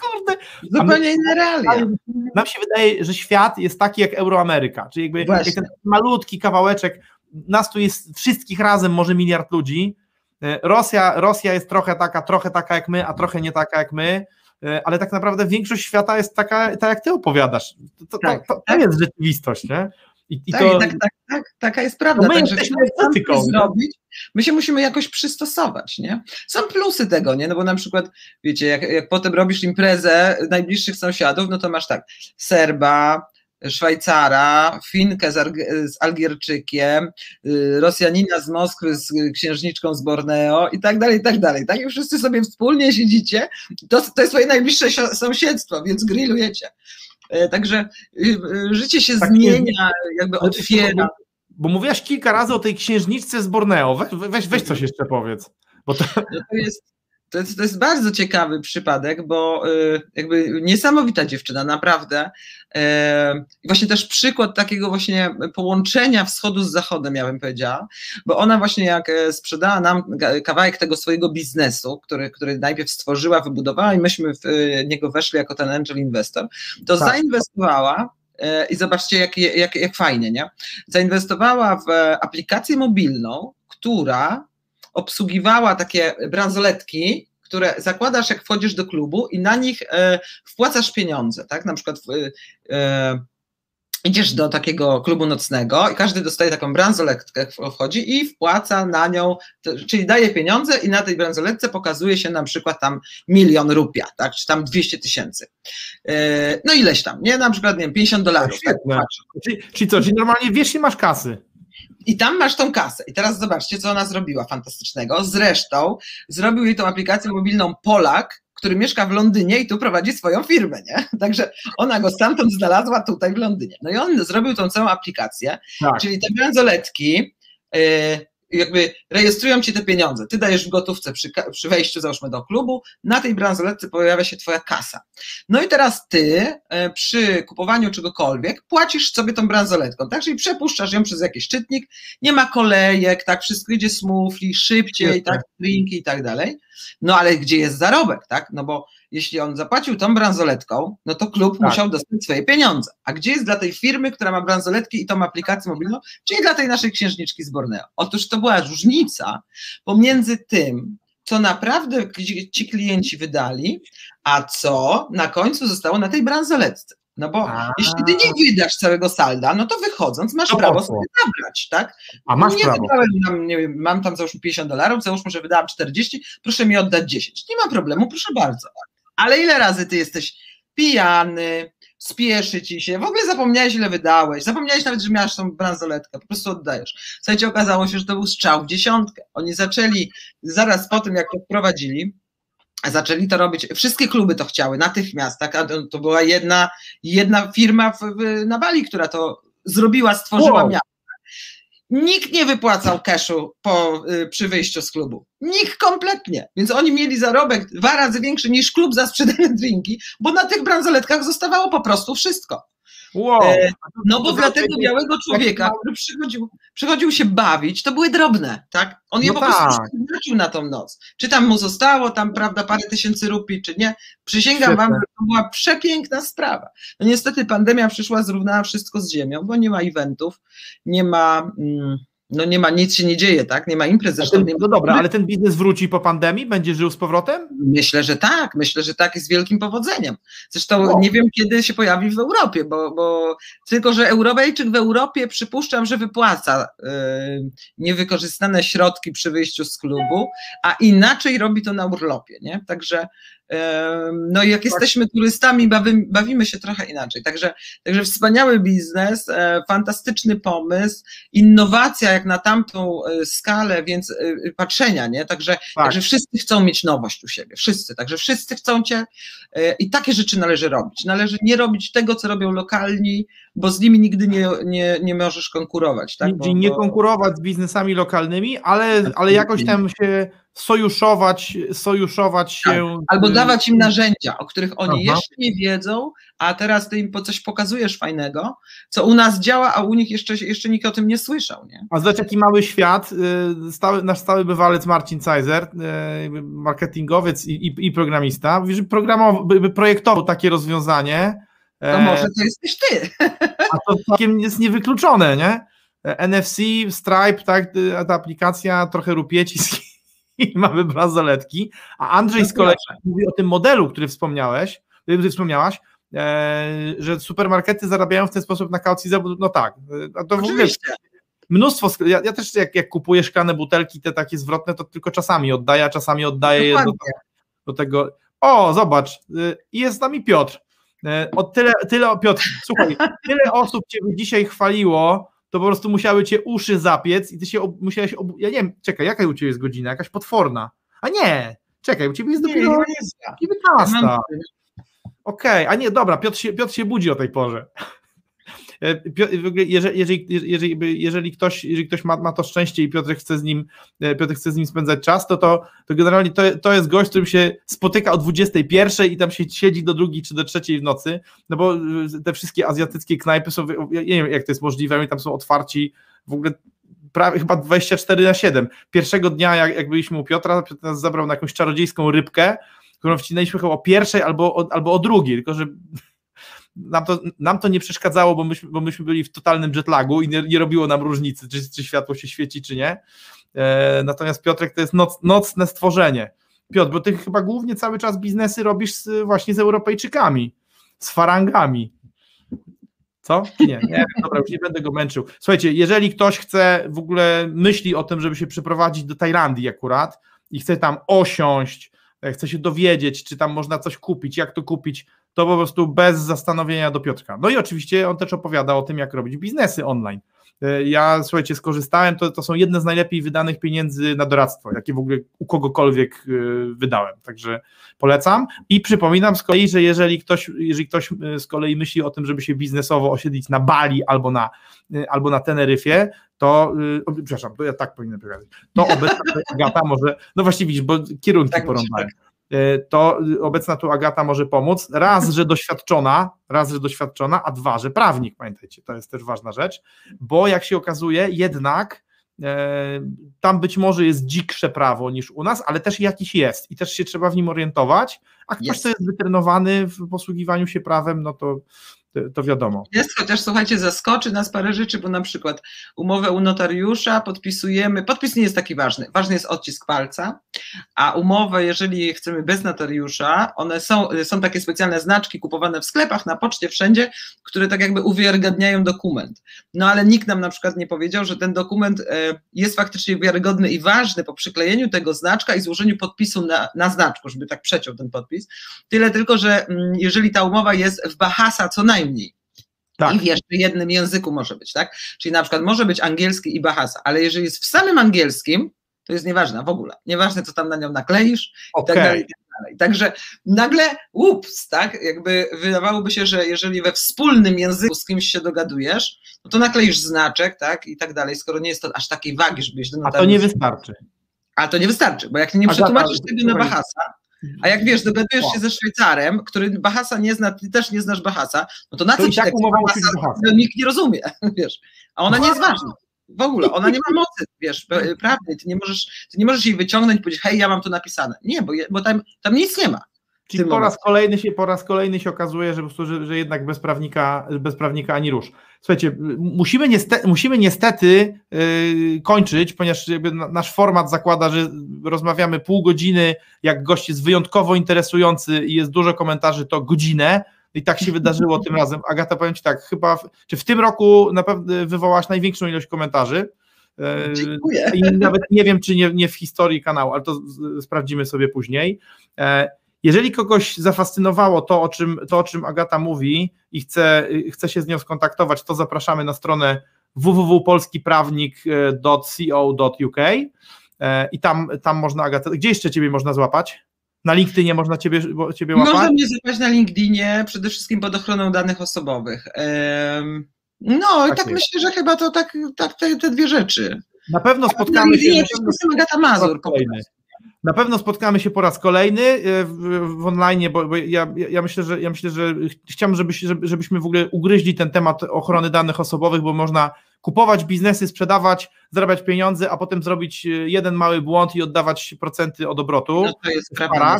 Kurde. Zupełnie inne realia. Nam się wydaje, że świat jest taki jak Euroameryka, czyli jakby jak ten malutki kawałeczek, nas tu jest wszystkich razem może miliard ludzi, E, Rosja, Rosja jest trochę taka, trochę taka jak my, a trochę nie taka jak my, e, ale tak naprawdę większość świata jest taka, tak jak ty opowiadasz. To, tak, to, to jest rzeczywistość, nie? I, i tak, to, tak, tak, tak, taka jest prawda. my Także jesteśmy estetyką, zrobić, my się musimy jakoś przystosować, nie? Są plusy tego, nie? No bo na przykład, wiecie, jak, jak potem robisz imprezę najbliższych sąsiadów, no to masz tak, Serba, Szwajcara, Finkę z, z Algierczykiem, y, Rosjanina z Moskwy z księżniczką z Borneo i tak dalej, i tak dalej. Tak? I wszyscy sobie wspólnie siedzicie, to, to jest swoje najbliższe sąsiedztwo, więc grillujecie. E, także y, y, życie się tak zmienia, jakby otwiera. Bo, mówiłaś kilka razy o tej księżniczce z Borneo. Weź, weź, weź coś jeszcze powiedz. Bo to... No to jest to jest, to jest bardzo ciekawy przypadek, bo y, jakby niesamowita dziewczyna, naprawdę. Y, I właśnie też przykład takiego właśnie połączenia wschodu z zachodem, ja bym powiedziała, bo ona właśnie jak e, sprzedała nam kawałek tego swojego biznesu, który, który najpierw stworzyła, wybudowała i myśmy w e, niego weszli jako ten angel investor, to tak. zainwestowała e, i zobaczcie, jak, jak, jak fajnie, nie? Zainwestowała w aplikację mobilną, która obsługiwała takie bransoletki, które zakładasz, jak wchodzisz do klubu i na nich e, wpłacasz pieniądze, tak? Na przykład e, idziesz do takiego klubu nocnego i każdy dostaje taką bransoletkę, wchodzi i wpłaca na nią, czyli daje pieniądze i na tej bransoletce pokazuje się na przykład tam milion rupia, tak, czy tam 200 tysięcy. E, no ileś tam, nie? Na przykład, nie wiem, 50 dolarów. Tak, czyli, czyli co, czyli normalnie wiesz, nie masz kasy. I tam masz tą kasę. I teraz zobaczcie, co ona zrobiła fantastycznego. Zresztą zrobił jej tą aplikację mobilną Polak, który mieszka w Londynie i tu prowadzi swoją firmę, nie? Także ona go stamtąd znalazła tutaj w Londynie. No i on zrobił tą całą aplikację, tak. czyli te bransoletki, yy, jakby rejestrują ci te pieniądze. Ty dajesz w gotówce przy, przy wejściu, załóżmy, do klubu, na tej bransoletce pojawia się twoja kasa. No i teraz ty e, przy kupowaniu czegokolwiek płacisz sobie tą bransoletką, tak? Czyli przepuszczasz ją przez jakiś czytnik, nie ma kolejek, tak? Wszystko idzie smoothly, szybciej, tak? Drinki i tak dalej. No ale gdzie jest zarobek, tak? No bo jeśli on zapłacił tą bransoletką, no to klub tak. musiał dostać swoje pieniądze. A gdzie jest dla tej firmy, która ma bransoletki i tą aplikację mobilną, czyli dla tej naszej księżniczki z Borneo? Otóż to była różnica pomiędzy tym, co naprawdę ci klienci wydali, a co na końcu zostało na tej bransoletce. No bo a. jeśli ty nie wydasz całego salda, no to wychodząc masz to prawo sobie zabrać, tak? A masz nie prawo. Wydałem, mam, nie wiem, mam tam załóżmy 50 dolarów, załóżmy, że wydałam 40, proszę mi oddać 10. Nie ma problemu, proszę bardzo. Ale ile razy ty jesteś pijany, spieszy ci się, w ogóle zapomniałeś ile wydałeś, zapomniałeś nawet, że miałeś tą bransoletkę, po prostu oddajesz. Słuchajcie, okazało się, że to był strzał w dziesiątkę. Oni zaczęli zaraz po tym, jak to wprowadzili, zaczęli to robić, wszystkie kluby to chciały natychmiast, tak? to była jedna, jedna firma w, w, na Bali, która to zrobiła, stworzyła wow. miasto. Nikt nie wypłacał cashu po, y, przy wyjściu z klubu. Nikt kompletnie. Więc oni mieli zarobek dwa razy większy niż klub za sprzedane drinki, bo na tych bransoletkach zostawało po prostu wszystko. Wow. E, no bo dla tego białego człowieka, który przychodził, przychodził się bawić, to były drobne, tak? On je no po tak. prostu przeznaczył na tą noc. Czy tam mu zostało tam, prawda, parę tysięcy rupii, czy nie? Przysięgam Świetne. wam, że to była przepiękna sprawa. No niestety pandemia przyszła, zrównała wszystko z ziemią, bo nie ma eventów, nie ma... Mm, no nie ma, nic się nie dzieje, tak? Nie ma imprez. Zresztą ten, no dobra, ale ten biznes wróci po pandemii? Będzie żył z powrotem? Myślę, że tak. Myślę, że tak jest wielkim powodzeniem. Zresztą nie wiem, kiedy się pojawi w Europie, bo, bo tylko, że Europejczyk w Europie przypuszczam, że wypłaca yy, niewykorzystane środki przy wyjściu z klubu, a inaczej robi to na urlopie, nie? Także no i jak jesteśmy turystami, bawimy, bawimy się trochę inaczej. Także, także wspaniały biznes, e, fantastyczny pomysł, innowacja jak na tamtą e, skalę, więc e, patrzenia, nie? Także, tak. także wszyscy chcą mieć nowość u siebie, wszyscy, także wszyscy chcą cię i takie rzeczy należy robić. Należy nie robić tego, co robią lokalni, bo z nimi nigdy nie, nie, nie możesz konkurować. Tak? Bo, nie konkurować z biznesami lokalnymi, ale, ale jakoś tam się sojuszować, sojuszować tak. się. Albo dawać im narzędzia, o których oni Aha. jeszcze nie wiedzą, a teraz ty im po coś pokazujesz fajnego, co u nas działa, a u nich jeszcze, jeszcze nikt o tym nie słyszał. Nie? A zobacz, jaki mały świat, y, stały, nasz stały bywalec Marcin Cajzer, y, marketingowiec i, i, i programista, programował, projektował takie rozwiązanie. To e, może to jesteś ty. A to całkiem jest niewykluczone, nie? E, NFC, Stripe, tak, ta aplikacja trochę rupieci i mamy bransoletki, a Andrzej z kolei mówi o tym modelu, który wspomniałeś, który wspomniałaś, e, że supermarkety zarabiają w ten sposób na kaucji, no tak, a to w ogóle mnóstwo, ja, ja, też jak, jak kupuję szklane butelki, te takie zwrotne, to tylko czasami oddaję, a czasami oddaję je do, do, tego, o zobacz, y, jest z nami Piotr, e, o tyle, tyle, Piotr, słuchaj, tyle osób Cię dzisiaj chwaliło, to po prostu musiały cię uszy zapiec i ty się ob, musiałeś, ob, ja nie wiem, czekaj, jaka u ciebie jest godzina? Jakaś potworna. A nie, czekaj, u ciebie jest dopiero 19. Okej, okay, a nie, dobra, Piotr się, Piotr się budzi o tej porze. E, jeżeli, jeżeli, jeżeli, jeżeli ktoś, jeżeli ktoś ma, ma to szczęście i Piotr chce z nim, e, Piotr chce z nim spędzać czas, to, to, to generalnie to, to jest gość, którym się spotyka o 21 i tam się siedzi do drugiej czy do trzeciej w nocy, no bo e, te wszystkie azjatyckie knajpy są, ja nie wiem jak to jest możliwe, oni tam są otwarci w ogóle prawie chyba 24 na 7. Pierwszego dnia, jak, jak byliśmy u Piotra, Piotr nas zabrał na jakąś czarodziejską rybkę, którą wcinaliśmy chyba o pierwszej albo o, albo o drugiej, tylko że nam to, nam to nie przeszkadzało, bo myśmy, bo myśmy byli w totalnym jetlagu i nie, nie robiło nam różnicy, czy, czy światło się świeci, czy nie. E, natomiast Piotrek to jest noc, nocne stworzenie. Piotr, bo ty chyba głównie cały czas biznesy robisz z, właśnie z Europejczykami, z farangami. Co? Nie, nie, dobra, już nie będę go męczył. Słuchajcie, jeżeli ktoś chce, w ogóle myśli o tym, żeby się przeprowadzić do Tajlandii akurat i chce tam osiąść, e, chce się dowiedzieć, czy tam można coś kupić, jak to kupić, to po prostu bez zastanowienia do Piotrka. No i oczywiście on też opowiada o tym, jak robić biznesy online. E, ja, słuchajcie, skorzystałem, to, to są jedne z najlepiej wydanych pieniędzy na doradztwo, jakie w ogóle u kogokolwiek e, wydałem, także polecam. I przypominam z kolei, że jeżeli ktoś, jeżeli ktoś e, z kolei myśli o tym, żeby się biznesowo osiedlić na Bali albo na, albo na Teneryfie, to, o, przepraszam, to ja tak powinienem powiedzieć, to obecna Agata może, no właściwie widzisz, bo kierunki tak, porąbałem. Tak. E, to obecna tu Agata może pomóc. Raz, że doświadczona, raz, że doświadczona, a dwa, że prawnik, pamiętajcie, to jest też ważna rzecz, bo jak się okazuje, jednak e, tam być może jest dziksze prawo niż u nas, ale też jakiś jest i też się trzeba w nim orientować, a ktoś, jest. kto jest wytrenowany w posługiwaniu się prawem, no to to wiadomo. Jest, chociaż słuchajcie, zaskoczy nas parę rzeczy, bo na przykład umowę u notariusza podpisujemy, podpis nie jest taki ważny, ważny jest odcisk palca, a umowę, jeżeli chcemy bez notariusza, one są, są takie specjalne znaczki kupowane w sklepach, na poczcie, wszędzie, które tak jakby uwiarygadniają dokument. No ale nikt nam na przykład nie powiedział, że ten dokument e, jest faktycznie wiarygodny i ważny po przyklejeniu tego znaczka i złożeniu podpisu na, na znaczku, żeby tak przeciął ten podpis. Tyle tylko, że mm, jeżeli ta umowa jest w Bahasa co najmniej, najmniej. Tak. I w jeszcze jednym języku może być, tak? Czyli na przykład może być angielski i bahasa, ale jeżeli jest w samym angielskim, to jest nieważne w ogóle. Nieważne, co tam na nią nakleisz okay. i tak dalej. I tak dalej. Także nagle, ups, tak? Jakby wydawałoby się, że jeżeli we wspólnym języku z kimś się dogadujesz, no to nakleisz znaczek, tak? I tak dalej, skoro nie jest to aż takiej wagi, żebyś A to nie wystarczy. A to nie wystarczy, bo jak nie przetłumaczysz tego na bahasa, a jak wiesz, dogadujesz się ze Szwajcarem, który Bahasa nie zna, ty też nie znasz Bahasa, no to na co ci tak Bahasa, nikt nie rozumie, wiesz. A ona nie jest ważna. W ogóle, ona nie ma mocy, wiesz, prawnej, ty nie możesz, ty nie możesz jej wyciągnąć i powiedzieć, hej, ja mam to napisane. Nie, bo, bo tam, tam nic nie ma. Czyli po raz, kolejny się, po raz kolejny się okazuje, że, po prostu, że, że jednak bez prawnika, bez prawnika ani rusz. Słuchajcie, musimy niestety, musimy niestety yy, kończyć, ponieważ nasz format zakłada, że rozmawiamy pół godziny, jak gość jest wyjątkowo interesujący i jest dużo komentarzy, to godzinę. I tak się wydarzyło tym razem. Agata, powiem Ci tak, chyba, w, czy w tym roku na pewno wywołałaś największą ilość komentarzy. Yy, Dziękuję. I nawet nie wiem, czy nie, nie w historii kanału, ale to sprawdzimy sobie później. Yy, jeżeli kogoś zafascynowało to, o czym, to, o czym Agata mówi i chce, chce się z nią skontaktować, to zapraszamy na stronę www.polskiprawnik.co.uk e, i tam, tam można Agata, gdzie jeszcze Ciebie można złapać? Na LinkedInie można Ciebie, ciebie łapać? Można mnie złapać na LinkedInie, przede wszystkim pod ochroną danych osobowych. No i tak, tak myślę, że chyba to tak, tak te, te dwie rzeczy. Na pewno spotkamy się. Na pewno, Agata Mazur. Na pewno spotkamy się po raz kolejny e, w, online, bo, bo ja, ja, myślę, że ja myślę, że chciałbym, żebyś, żebyśmy w ogóle ugryźli ten temat ochrony danych osobowych, bo można kupować biznesy, sprzedawać, zarabiać pieniądze, a potem zrobić e, jeden mały błąd i oddawać procenty od obrotu. No to jest prawda.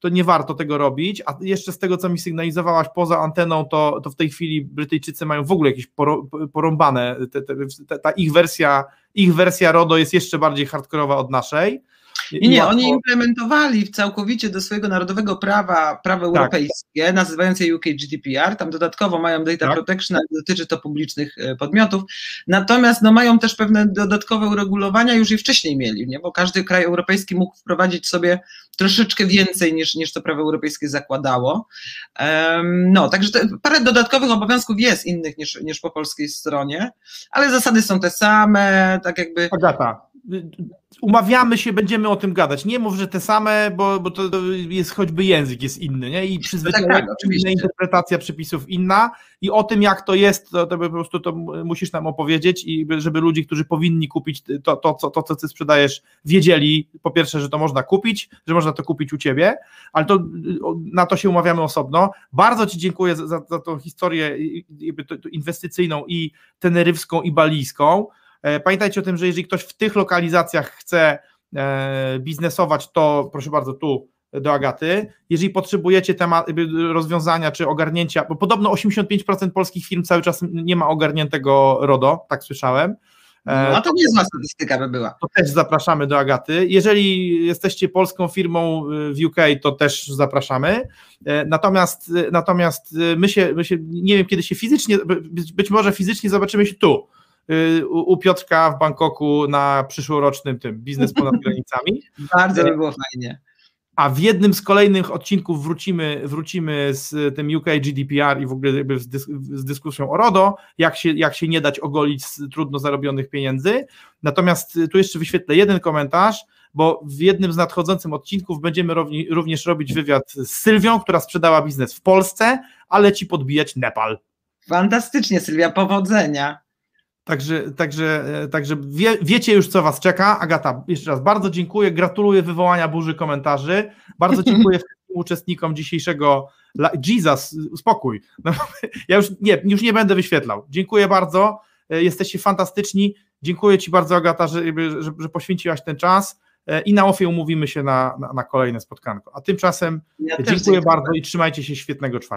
To nie warto tego robić. A jeszcze z tego, co mi sygnalizowałaś poza anteną, to, to w tej chwili Brytyjczycy mają w ogóle jakieś porąbane. Te, te, ta ich wersja, ich wersja RODO jest jeszcze bardziej hardkorowa od naszej. I nie, łatwo... oni implementowali całkowicie do swojego narodowego prawa prawo tak. europejskie, nazywające je UK GDPR, tam dodatkowo mają data tak. protection, ale dotyczy to publicznych e, podmiotów, natomiast no, mają też pewne dodatkowe uregulowania, już je wcześniej mieli, nie? bo każdy kraj europejski mógł wprowadzić sobie troszeczkę więcej niż, niż to prawo europejskie zakładało. Um, no, także te, parę dodatkowych obowiązków jest innych niż, niż po polskiej stronie, ale zasady są te same, tak jakby... Agata, umawiamy się, będziemy o tym gadać. Nie mów, że te same, bo, bo to jest choćby język jest inny, nie? I przyzwyczajenie, tak, tak, interpretacja przepisów inna i o tym, jak to jest, to, to po prostu to musisz nam opowiedzieć i żeby ludzie, którzy powinni kupić to, to, to, to, co ty sprzedajesz, wiedzieli po pierwsze, że to można kupić, że można to kupić u ciebie, ale to na to się umawiamy osobno. Bardzo ci dziękuję za, za, za tą historię inwestycyjną i tenerywską i balijską. E, pamiętajcie o tym, że jeżeli ktoś w tych lokalizacjach chce e, biznesować, to proszę bardzo tu do Agaty. Jeżeli potrzebujecie temat, rozwiązania czy ogarnięcia, bo podobno 85% polskich firm cały czas nie ma ogarniętego RODO, tak słyszałem, No, a to niezła statystyka by była. To też zapraszamy do Agaty. Jeżeli jesteście polską firmą w UK, to też zapraszamy. Natomiast, natomiast my, się, my się, nie wiem kiedy się fizycznie, być może fizycznie zobaczymy się tu u Piotrka w Bangkoku na przyszłorocznym tym biznes ponad granicami. Bardzo by było fajnie. A w jednym z kolejnych odcinków wrócimy, wrócimy z tym UK GDPR i w ogóle z, dysk z dyskusją o RODO, jak się, jak się nie dać ogolić z trudno zarobionych pieniędzy. Natomiast tu jeszcze wyświetlę jeden komentarz, bo w jednym z nadchodzących odcinków będziemy również robić wywiad z Sylwią, która sprzedała biznes w Polsce, ale ci podbijać Nepal. Fantastycznie, Sylwia, powodzenia. Także, także, także wie, wiecie już, co Was czeka. Agata, jeszcze raz bardzo dziękuję, gratuluję wywołania burzy komentarzy. Bardzo dziękuję wszystkim uczestnikom dzisiejszego. Jesus, spokój. No, ja już nie, już nie będę wyświetlał. Dziękuję bardzo. Jesteście fantastyczni. Dziękuję Ci bardzo, Agata, że, że, że poświęciłaś ten czas. I na ofie umówimy się na, na, na kolejne spotkanko. A tymczasem ja dziękuję bardzo i trzymajcie się świetnego czwartku.